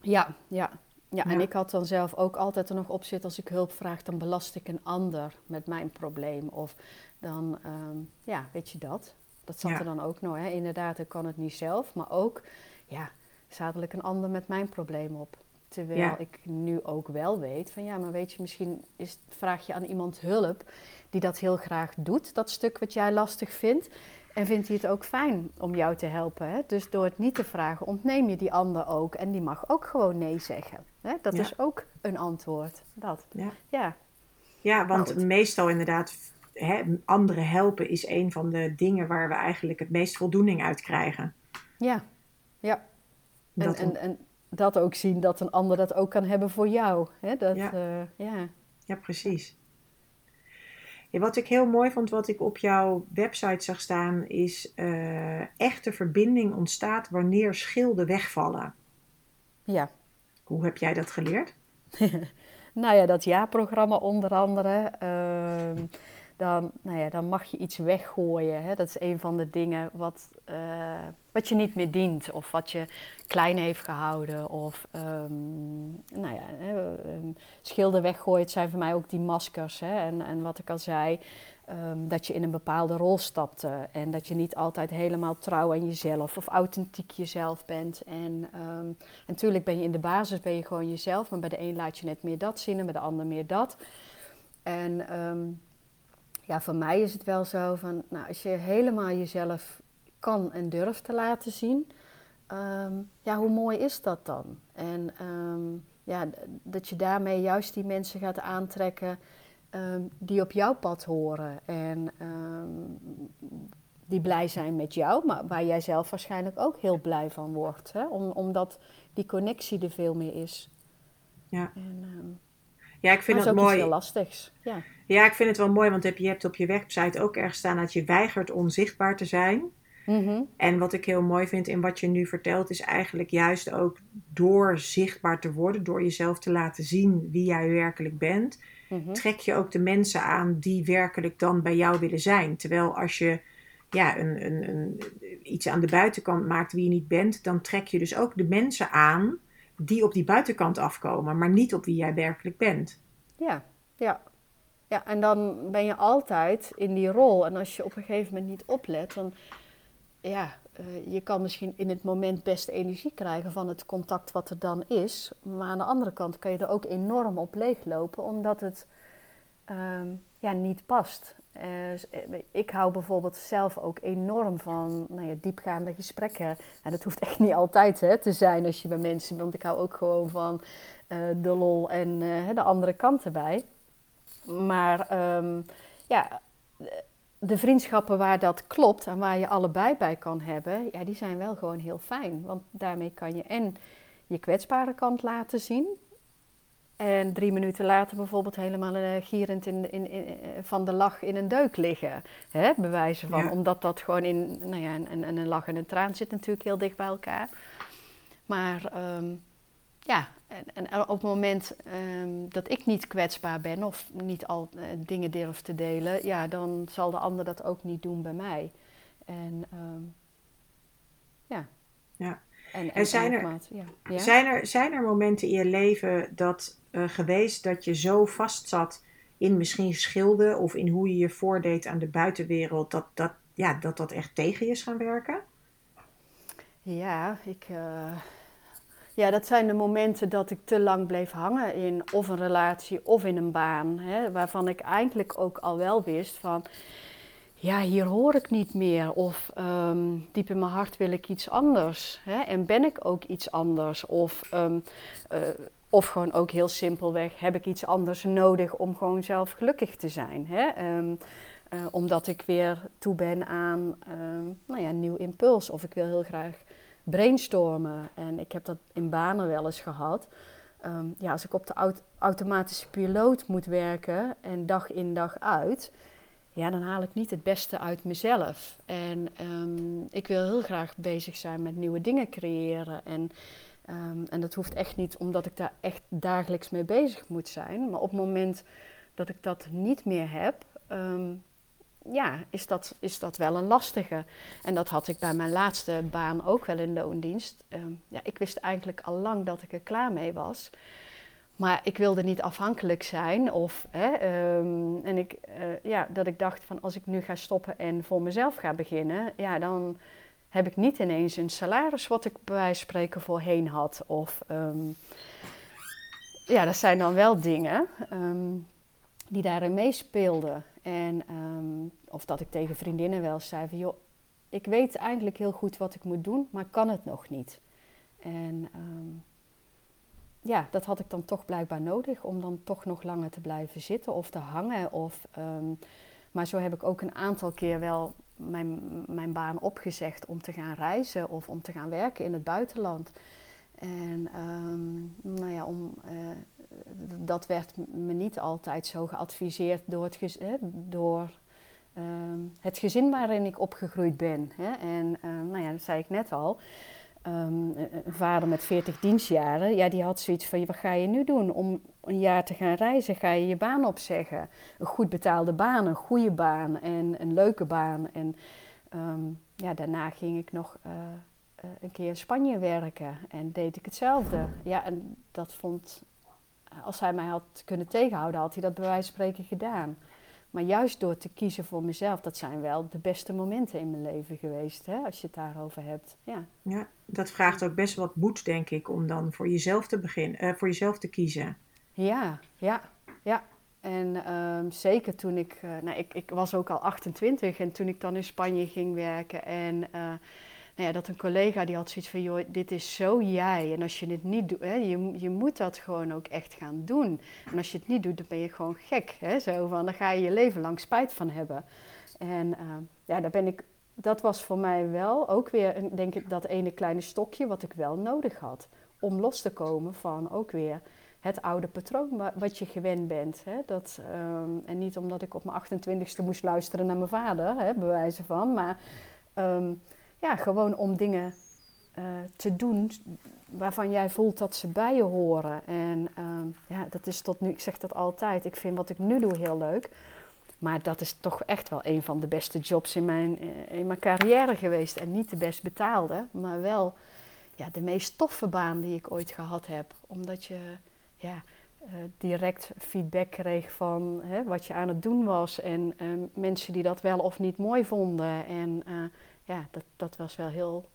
Ja, ja. Ja, en ik had dan zelf ook altijd er nog op zitten als ik hulp vraag, dan belast ik een ander met mijn probleem. Of dan, um, ja, weet je dat? Dat zat ja. er dan ook nog. Hè? Inderdaad, ik kan het niet zelf, maar ook, ja, zadel ik een ander met mijn probleem op. Terwijl ja. ik nu ook wel weet van ja, maar weet je, misschien is, vraag je aan iemand hulp die dat heel graag doet, dat stuk wat jij lastig vindt. En vindt hij het ook fijn om jou te helpen? Hè? Dus door het niet te vragen, ontneem je die ander ook. En die mag ook gewoon nee zeggen. Hè? Dat is ook een antwoord. Dat. Ja, ja. ja want meestal inderdaad, hè, anderen helpen is een van de dingen waar we eigenlijk het meest voldoening uit krijgen. Ja, ja. En, en, en, dat ook zien dat een ander dat ook kan hebben voor jou. Hè? Dat, ja. Uh, ja. ja, precies. Ja, wat ik heel mooi vond, wat ik op jouw website zag staan, is uh, echte verbinding ontstaat wanneer schilden wegvallen. Ja. Hoe heb jij dat geleerd? [LAUGHS] nou ja, dat jaarprogramma onder andere. Uh, dan, nou ja, dan mag je iets weggooien. Hè? Dat is een van de dingen wat, uh, wat je niet meer dient of wat je klein heeft gehouden. Of um, nou ja, um, schilden weggooien, zijn voor mij ook die maskers. Hè? En, en wat ik al zei, um, dat je in een bepaalde rol stapte. En dat je niet altijd helemaal trouw aan jezelf of authentiek jezelf bent. En, en natuurlijk ben je in de basis ben je gewoon jezelf, maar bij de een laat je net meer dat zien en bij de ander meer dat. En ja, voor mij is het wel zo van, nou, als je helemaal jezelf kan en durft te laten zien, um, ja, hoe mooi is dat dan? En um, ja, dat je daarmee juist die mensen gaat aantrekken um, die op jouw pad horen en die blij zijn met jou, maar waar jij zelf waarschijnlijk ook heel blij van wordt, hè? Om, omdat die connectie er veel meer is. Ja. En, ja, ik vind dat is mooi. heel lastigs. Ja. ja, ik vind het wel mooi, want je hebt op je website ook erg staan dat je weigert onzichtbaar te zijn. Mm-hmm. En wat ik heel mooi vind in wat je nu vertelt, is eigenlijk juist ook door zichtbaar te worden, door jezelf te laten zien wie jij werkelijk bent, Mm-hmm. trek je ook de mensen aan die werkelijk dan bij jou willen zijn. Terwijl als je ja, een, een, een, iets aan de buitenkant maakt wie je niet bent, dan trek je dus ook de mensen aan die op die buitenkant afkomen, maar niet op wie jij werkelijk bent. Ja, ja. Ja, en dan ben je altijd in die rol. En als je op een gegeven moment niet oplet, dan ja, uh, je kan misschien in het moment best energie krijgen van het contact wat er dan is. Maar aan de andere kant kan je er ook enorm op leeglopen, omdat het um, ja, niet past. Uh, ik hou bijvoorbeeld zelf ook enorm van nou ja, diepgaande gesprekken. En dat hoeft echt niet altijd hè, te zijn als je bij mensen bent. Want ik hou ook gewoon van uh, de lol en de andere kant erbij. Maar um, ja, de vriendschappen waar dat klopt en waar je allebei bij kan hebben, ja, die zijn wel gewoon heel fijn. Want daarmee kan je en je kwetsbare kant laten zien. En drie minuten later bijvoorbeeld helemaal uh, gierend in, in, in, van de lach in een deuk liggen. Hè, bewijzen van. Ja. Omdat dat gewoon in nou ja, een, een, een lach en een traan zit natuurlijk heel dicht bij elkaar. Maar um, ja, en, en, op het moment um, dat ik niet kwetsbaar ben of niet al uh, dingen durf te delen, ja, dan zal de ander dat ook niet doen bij mij. En um, ja. Ja. En, en, zijn, er, ja. Ja? zijn, er, zijn er momenten in je leven dat uh, geweest dat je zo vast zat in misschien schilden of in hoe je je voordeed aan de buitenwereld, dat dat, ja, dat, dat echt tegen je is gaan werken? Ja, ik. Uh, ja, dat zijn de momenten dat ik te lang bleef hangen in of een relatie of in een baan. Hè, waarvan ik eigenlijk ook al wel wist van, ja, hier hoor ik niet meer. Of um, diep in mijn hart wil ik iets anders. Hè, en ben ik ook iets anders. Of, um, uh, of gewoon ook heel simpelweg, heb ik iets anders nodig om gewoon zelf gelukkig te zijn. Hè? Um, uh, omdat ik weer toe ben aan nou ja, een nieuw impuls. Of ik wil heel graag brainstormen. En ik heb dat in banen wel eens gehad. Ja, als ik op de aut automatische piloot moet werken en dag in dag uit, ja, dan haal ik niet het beste uit mezelf. En um, ik wil heel graag bezig zijn met nieuwe dingen creëren. En, um, en dat hoeft echt niet omdat ik daar echt dagelijks mee bezig moet zijn. Maar op het moment dat ik dat niet meer heb, ja, is dat, is dat wel een lastige. En dat had ik bij mijn laatste baan ook wel in loondienst. Ja, ik wist eigenlijk al lang dat ik er klaar mee was. Maar ik wilde niet afhankelijk zijn. Of, hè, um, en ik, uh, ja, dat ik dacht van als ik nu ga stoppen en voor mezelf ga beginnen, ja, dan heb ik niet ineens een salaris wat ik bij wijze spreken voorheen had. Of um, ja, dat zijn dan wel dingen die daarin meespeelden. En, of dat ik tegen vriendinnen wel zei van, joh, ik weet eigenlijk heel goed wat ik moet doen, maar kan het nog niet. En ehm, ja, dat had ik dan toch blijkbaar nodig om dan toch nog langer te blijven zitten of te hangen. Of, ehm, maar zo heb ik ook een aantal keer wel mijn, mijn baan opgezegd om te gaan reizen of om te gaan werken in het buitenland. En um, nou ja, om, uh, dat werd me niet altijd zo geadviseerd door het, gez door, um, het gezin waarin ik opgegroeid ben. Hè. En nou ja, dat zei ik net al. Um, een vader met 40 dienstjaren, ja, die had zoiets van: wat ga je nu doen? Om een jaar te gaan reizen, ga je je baan opzeggen? Een goed betaalde baan, een goede baan en een leuke baan. En um, ja, daarna ging ik nog uh, uh, een keer in Spanje werken en deed ik hetzelfde. Ja, en dat vond, als hij mij had kunnen tegenhouden, had hij dat bij wijze van spreken gedaan. Maar juist door te kiezen voor mezelf, dat zijn wel de beste momenten in mijn leven geweest, hè, als je het daarover hebt. Ja. ja, dat vraagt ook best wat moed, denk ik, om dan voor jezelf te beginnen, uh, voor jezelf te kiezen. Ja, ja, ja. En um, zeker toen ik, uh, nou, ik, ik was ook al 28 en toen ik dan in Spanje ging werken en uh, nou ja, dat een collega die had zoiets van, joh, dit is zo jij. En als je het niet doet, je, je moet dat gewoon ook echt gaan doen. En als je het niet doet, dan ben je gewoon gek. Hè? Zo van, dan ga je je leven lang spijt van hebben. En uh, ja, daar ben ik, dat was voor mij wel ook weer, denk ik, dat ene kleine stokje wat ik wel nodig had. Om los te komen van ook weer het oude patroon wat je gewend bent. Hè? Dat, um, en niet omdat ik op mijn 28ste moest luisteren naar mijn vader, hè, bewijzen van. Maar um, ja, gewoon om dingen uh, te doen waarvan jij voelt dat ze bij je horen. En uh, ja, dat is tot nu, ik zeg dat altijd, ik vind wat ik nu doe heel leuk. Maar dat is toch echt wel een van de beste jobs in mijn, eh, in mijn carrière geweest. En niet de best betaalde, maar wel ja, de meest toffe baan die ik ooit gehad heb. Omdat je ja, uh, direct feedback kreeg van hè, wat je aan het doen was. En uh, mensen die dat wel of niet mooi vonden. En ja, dat, dat was wel heel,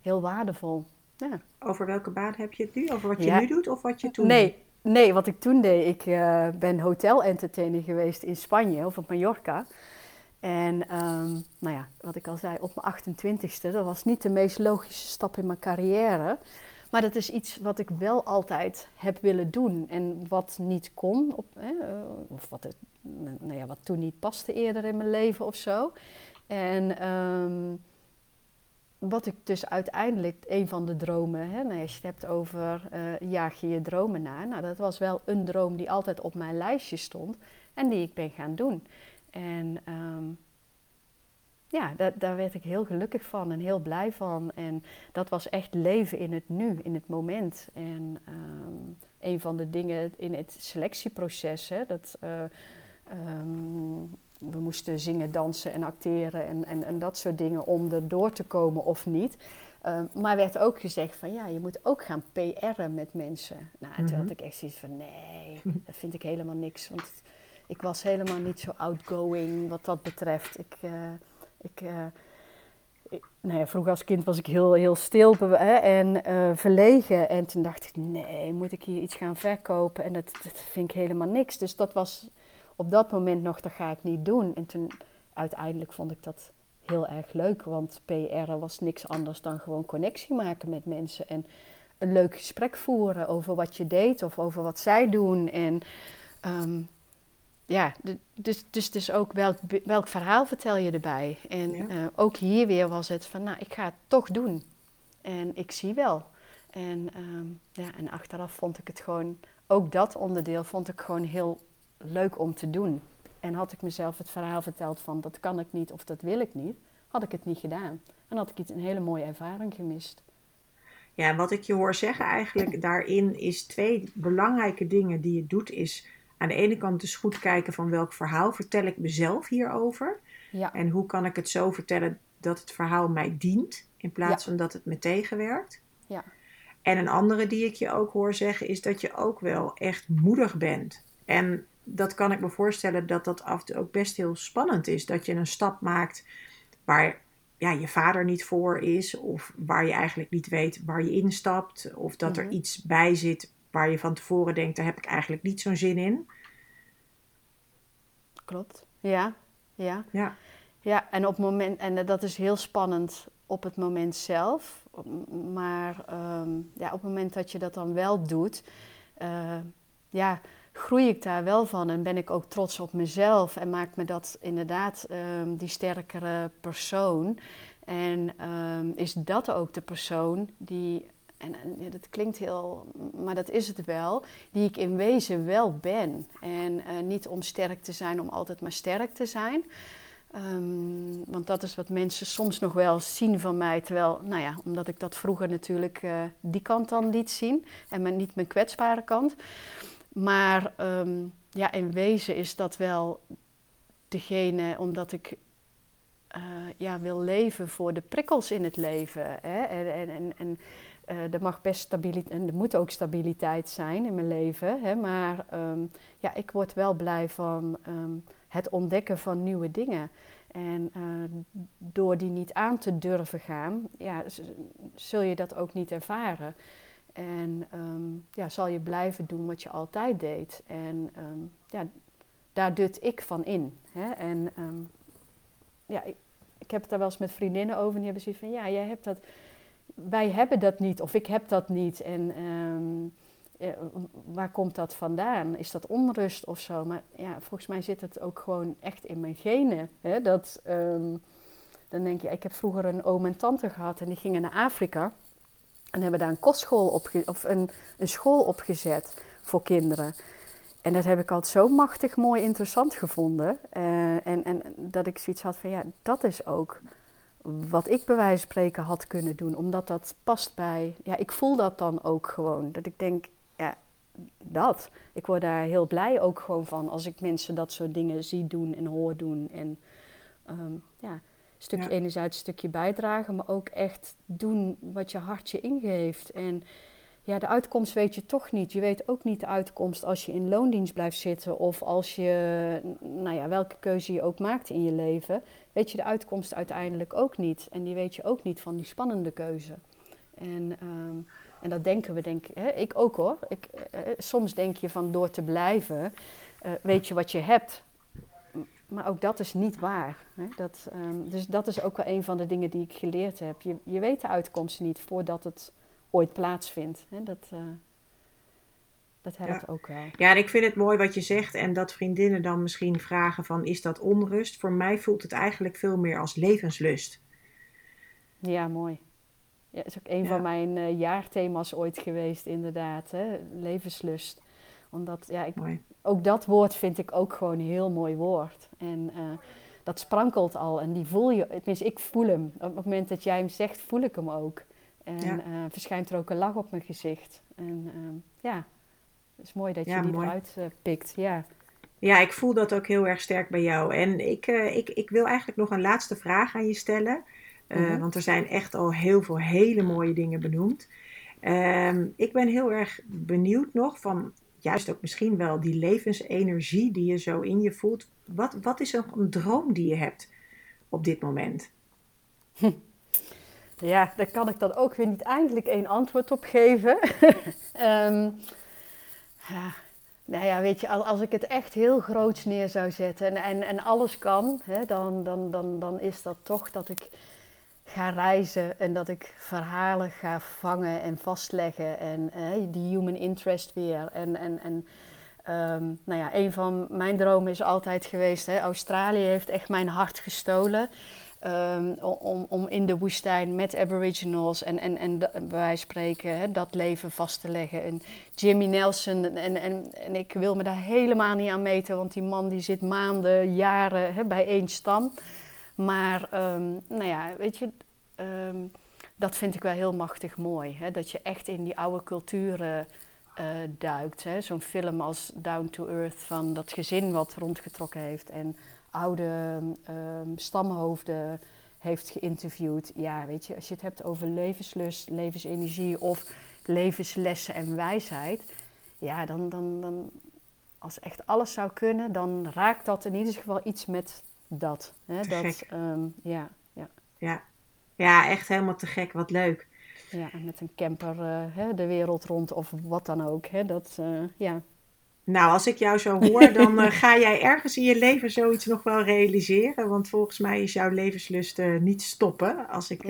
heel waardevol. Ja. Over welke baan heb je het nu? Over wat je ja. nu doet of wat je toen nee, deed? Nee, wat ik toen deed. Ik uh, ben hotel-entertainer geweest in Spanje of op Mallorca. En um, nou ja, wat ik al zei, op mijn 28ste, dat was niet de meest logische stap in mijn carrière. Maar dat is iets wat ik wel altijd heb willen doen. En wat niet kon, op, hè, of wat, het, nou ja, wat toen niet paste eerder in mijn leven of zo. En um, wat ik dus uiteindelijk, een van de dromen, hè, nou, als je het hebt over uh, jaag je je dromen na. Nou, dat was wel een droom die altijd op mijn lijstje stond en die ik ben gaan doen. En um, ja, da daar werd ik heel gelukkig van en heel blij van. En dat was echt leven in het nu, in het moment. En um, een van de dingen in het selectieproces, hè, dat... Uh, um, we moesten zingen, dansen en acteren en, en, en dat soort dingen om er door te komen of niet. Uh, maar werd ook gezegd van ja, je moet ook gaan PR'en met mensen. Nou, toen -hmm. had ik echt zoiets van nee, dat vind ik helemaal niks. Want ik was helemaal niet zo outgoing wat dat betreft. Ik, uh, ik, uh, ik, nou ja, vroeger als kind was ik heel, heel stil hè, en verlegen. En toen dacht ik, nee, moet ik hier iets gaan verkopen? En dat, dat vind ik helemaal niks. Dus dat was op dat moment nog, dat ga ik niet doen. En toen uiteindelijk vond ik dat heel erg leuk, want PR was niks anders dan gewoon connectie maken met mensen en een leuk gesprek voeren over wat je deed of over wat zij doen. En um, ja, dus, dus, dus ook welk, welk verhaal vertel je erbij? En ja. uh, ook hier weer was het van, nou, ik ga het toch doen. En ik zie wel. En, um, ja, en achteraf vond ik het gewoon, ook dat onderdeel vond ik gewoon heel leuk om te doen. En had ik mezelf het verhaal verteld van dat kan ik niet of dat wil ik niet, had ik het niet gedaan. En had ik iets, een hele mooie ervaring gemist. Ja, wat ik je hoor zeggen eigenlijk [CLEARS THROAT] daarin is twee belangrijke dingen die je doet. Is aan de ene kant dus goed kijken van welk verhaal vertel ik mezelf hierover. Ja. En hoe kan ik het zo vertellen dat het verhaal mij dient in plaats ja. van dat het me tegenwerkt. Ja. En een andere die ik je ook hoor zeggen is dat je ook wel echt moedig bent. En dat kan ik me voorstellen dat dat af en toe ook best heel spannend is. Dat je een stap maakt waar ja, je vader niet voor is, of waar je eigenlijk niet weet waar je instapt, of dat er iets bij zit waar je van tevoren denkt, daar heb ik eigenlijk niet zo'n zin in. Klopt, ja, ja. Ja, Ja, en op het moment, en dat is heel spannend op het moment zelf. Maar ehm, ja, op het moment dat je dat dan wel doet, uh, ja, groei ik daar wel van en ben ik ook trots op mezelf en maakt me dat inderdaad um, die sterkere persoon. En um, is dat ook de persoon die, en, dat klinkt heel, maar dat is het wel, die ik in wezen wel ben. En uh, niet om sterk te zijn, om altijd maar sterk te zijn. Um, want dat is wat mensen soms nog wel zien van mij. Terwijl, nou ja, omdat ik dat vroeger natuurlijk uh, die kant dan liet zien en mijn, niet mijn kwetsbare kant. Maar um, ja, in wezen is dat wel degene, omdat ik uh, ja, wil leven voor de prikkels in het leven. Hè? En, en, en, uh, er mag best stabiliteit, en er moet ook stabiliteit zijn in mijn leven. Hè? Maar um, ja, ik word wel blij van um, het ontdekken van nieuwe dingen. En uh, door die niet aan te durven gaan, ja, zul je dat ook niet ervaren. En um, ja, zal je blijven doen wat je altijd deed. En um, ja, daar dut ik van in. Hè? En um, ja, ik, heb het daar wel eens met vriendinnen over. Die hebben zoiets van, ja, jij hebt dat... Wij hebben dat niet, of ik heb dat niet. En waar komt dat vandaan? Is dat onrust of zo? Maar ja, volgens mij zit het ook gewoon echt in mijn genen. Hè? Dat, dan denk je, ik heb vroeger een oom en tante gehad en die gingen naar Afrika... En hebben daar een kostschool op, of een, een school opgezet voor kinderen. En dat heb ik altijd zo machtig mooi interessant gevonden. Uh, en, en dat ik zoiets had van ja, dat is ook wat ik bij wijze van spreken had kunnen doen. Omdat dat past bij, ja, ik voel dat dan ook gewoon. Dat ik denk, ja, dat. Ik word daar heel blij ook gewoon van als ik mensen dat soort dingen zie doen en hoor doen. En um, ja, stukje ja. enerzijds een stukje bijdragen, maar ook echt doen wat je hartje ingeeft. En ja, de uitkomst weet je toch niet. Je weet ook niet de uitkomst als je in loondienst blijft zitten of als je, nou ja, welke keuze je ook maakt in je leven, weet je de uitkomst uiteindelijk ook niet. En die weet je ook niet van die spannende keuze. En, um, en dat denken we, denk hè, ik ook hoor. Ik, uh, soms denk je van door te blijven, uh, weet je wat je hebt. Maar ook dat is niet waar. Hè? Dat, um, dus dat is ook wel een van de dingen die ik geleerd heb. Je, je weet de uitkomst niet voordat het ooit plaatsvindt. Hè? Dat, uh, dat helpt ja. ook wel. Ja, en ik vind het mooi wat je zegt. En dat vriendinnen dan misschien vragen van... is dat onrust? Voor mij voelt het eigenlijk veel meer als levenslust. Ja, mooi. Ja, is ook een ja. van mijn uh, jaarthema's ooit geweest, inderdaad. Hè? Levenslust omdat, ja, ik, ook dat woord vind ik ook gewoon een heel mooi woord. En uh, dat sprankelt al en die voel je, tenminste ik voel hem. Op het moment dat jij hem zegt, voel ik hem ook. En ja. uh, verschijnt er ook een lach op mijn gezicht. En uh, ja, het is mooi dat je ja, die mooi. eruit pikt. Ja. ja, ik voel dat ook heel erg sterk bij jou. En ik, ik, ik wil eigenlijk nog een laatste vraag aan je stellen. -hmm. Want er zijn echt al heel veel hele mooie dingen benoemd. Um, ik ben heel erg benieuwd nog van juist ook misschien wel die levensenergie die je zo in je voelt. Wat, wat is een droom die je hebt op dit moment? [LAUGHS] Ja, daar kan ik dan ook weer niet eindelijk één antwoord op geven. um, [LAUGHS] ja, nou ja, weet je, als ik het echt heel groots neer zou zetten en, en, en alles kan, hè, dan, dan, dan, dan is dat toch dat ik ga reizen en dat ik verhalen ga vangen en vastleggen en uh, die human interest weer. En, en, en um, nou ja, een van mijn dromen is altijd geweest, hè, Australië heeft echt mijn hart gestolen. Um, om, om in de woestijn met aboriginals en, en, en wijze spreken hè, dat leven vast te leggen. En Jimmy Nelson, en, en, en ik wil me daar helemaal niet aan meten, want die man die zit maanden, jaren hè, bij één stam. Maar um, nou ja, weet je, um, dat vind ik wel heel machtig mooi. Hè? Dat je echt in die oude culturen uh, duikt. Zo'n film als Down to Earth van dat gezin wat rondgetrokken heeft en oude um, stamhoofden heeft geïnterviewd. Ja, weet je, als je het hebt over levenslust, levensenergie of levenslessen en wijsheid. Ja, dan, dan, dan als echt alles zou kunnen, dan raakt dat in ieder geval iets met dat. Hè? dat um, ja, ja. ja, ja, echt helemaal te gek. Wat leuk. Ja, met een camper uh, hè, de wereld rond of wat dan ook. Hè? Dat, uh, ja. Nou, als ik jou zo hoor, dan eh, ga jij ergens in je leven zoiets nog wel realiseren. Want volgens mij is jouw levenslust niet stoppen, als ik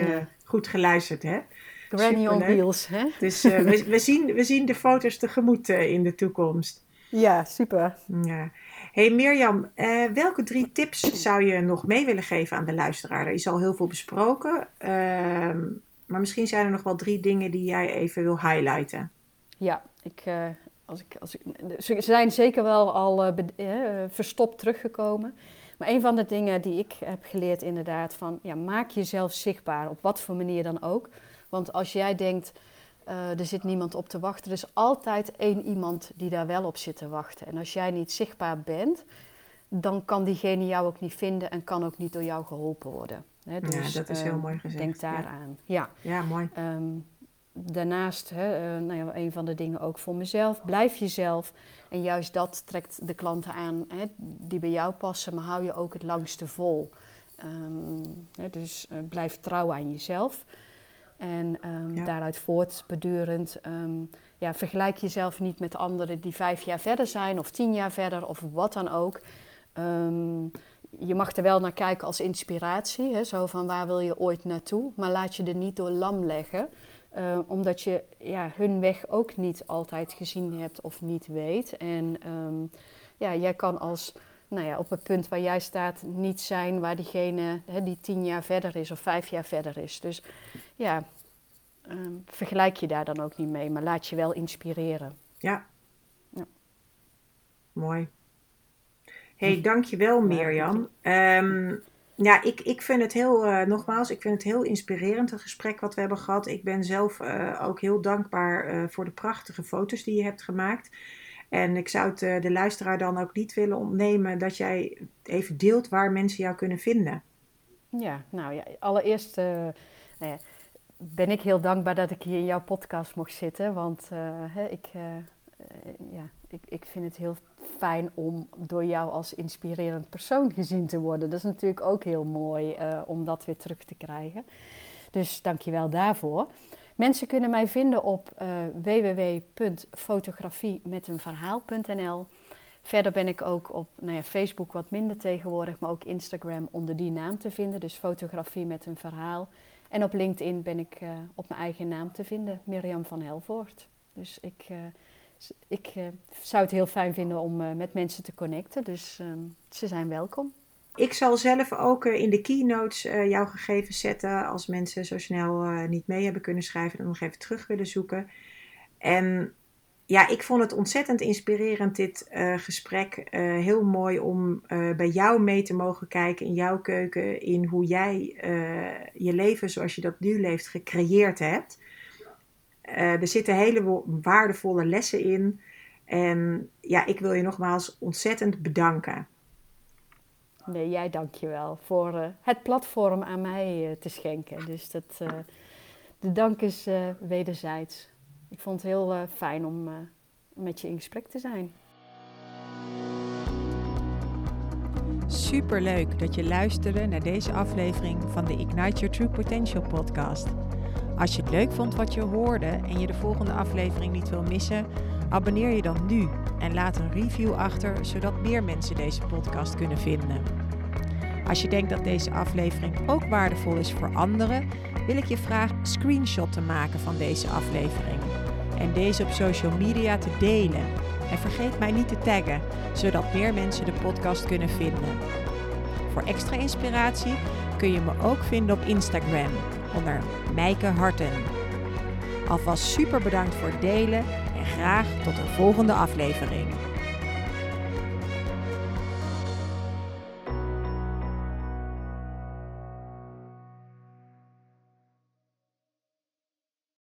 goed geluisterd heb. Granny on wheels, hè? Dus we, we, zien, we zien de foto's tegemoet in de toekomst. Ja, super. Ja. Hey Mirjam, welke drie tips zou je nog mee willen geven aan de luisteraar? Er is al heel veel besproken, ehm, maar misschien zijn er nog wel drie dingen die jij even wil highlighten. Ja, ik, als ik, als ik, ze zijn zeker wel al uh, verstopt teruggekomen. Maar een van de dingen die ik heb geleerd inderdaad van... Ja, maak jezelf zichtbaar, op wat voor manier dan ook. Want als jij denkt, uh, er zit niemand op te wachten... er is altijd één iemand die daar wel op zit te wachten. En als jij niet zichtbaar bent, dan kan diegene jou ook niet vinden... en kan ook niet door jou geholpen worden. Dus, ja, dat is heel ehm, mooi gezegd. Denk daaraan. Ja, ja. ja mooi. Um, daarnaast, uh, nou ja, een van de dingen ook voor mezelf, blijf jezelf. En juist dat trekt de klanten aan die bij jou passen, maar hou je ook het langste vol. Um, hè, dus uh, blijf trouw aan jezelf. En um, ja. daaruit voortbedurend, um, ja, vergelijk jezelf niet met anderen die vijf jaar verder zijn of tien jaar verder of wat dan ook. je mag er wel naar kijken als inspiratie, hè, zo van waar wil je ooit naartoe, maar laat je er niet door lam leggen. Uh, omdat je ja, hun weg ook niet altijd gezien hebt of niet weet. En ja, jij kan als, nou ja, op het punt waar jij staat niet zijn waar diegene hè, die tien jaar verder is of vijf jaar verder is. Dus ja, um, vergelijk je daar dan ook niet mee, maar laat je wel inspireren. Ja. ja. Mooi. hey, dankjewel Mirjam. Um, ja, ik, ik vind het heel, uh, nogmaals, ik vind het heel inspirerend, het gesprek wat we hebben gehad. Ik ben zelf uh, ook heel dankbaar uh, voor de prachtige foto's die je hebt gemaakt. En ik zou het de luisteraar dan ook niet willen ontnemen dat jij even deelt waar mensen jou kunnen vinden. Ja, nou ja, allereerst nou ja, ben ik heel dankbaar dat ik hier in jouw podcast mocht zitten. Want hè, ik, ja, ik, ik vind het heel fijn om door jou als inspirerend persoon gezien te worden. Dat is natuurlijk ook heel mooi om dat weer terug te krijgen. Dus dank je wel daarvoor. Mensen kunnen mij vinden op www.fotografiemetenverhaal.nl. Verder ben ik ook op nou ja, Facebook wat minder tegenwoordig, maar ook Instagram onder die naam te vinden. Dus fotografie met een verhaal. En op LinkedIn ben ik uh, op mijn eigen naam te vinden, Mirjam van Helvoort. Dus ik ik uh, zou het heel fijn vinden om met mensen te connecten. Dus uh, ze zijn welkom. Ik zal zelf ook eh, in de keynotes jouw gegevens zetten. Als mensen zo snel niet mee hebben kunnen schrijven en nog even terug willen zoeken. En ja, ik vond het ontzettend inspirerend, dit gesprek. heel mooi om bij jou mee te mogen kijken in jouw keuken. In hoe jij je leven zoals je dat nu leeft gecreëerd hebt. Er zitten hele waardevolle lessen in. En ja, ik wil je nogmaals ontzettend bedanken. Nee, jij dank je wel voor het platform aan mij te schenken. Dus dat, de dank is wederzijds. Ik vond het heel fijn om met je in gesprek te zijn. Super leuk dat je luisterde naar deze aflevering van de Ignite Your True Potential podcast. Als je het leuk vond wat je hoorde en je de volgende aflevering niet wil missen, abonneer je dan nu en laat een review achter, zodat meer mensen deze podcast kunnen vinden. Als je denkt dat deze aflevering ook waardevol is voor anderen, wil ik je vragen een screenshot te maken van deze aflevering en deze op social media te delen. En vergeet mij niet te taggen, zodat meer mensen de podcast kunnen vinden. Voor extra inspiratie kun je me ook vinden op Instagram onder Mijke Harten. Alvast super bedankt voor het delen en graag tot een volgende aflevering.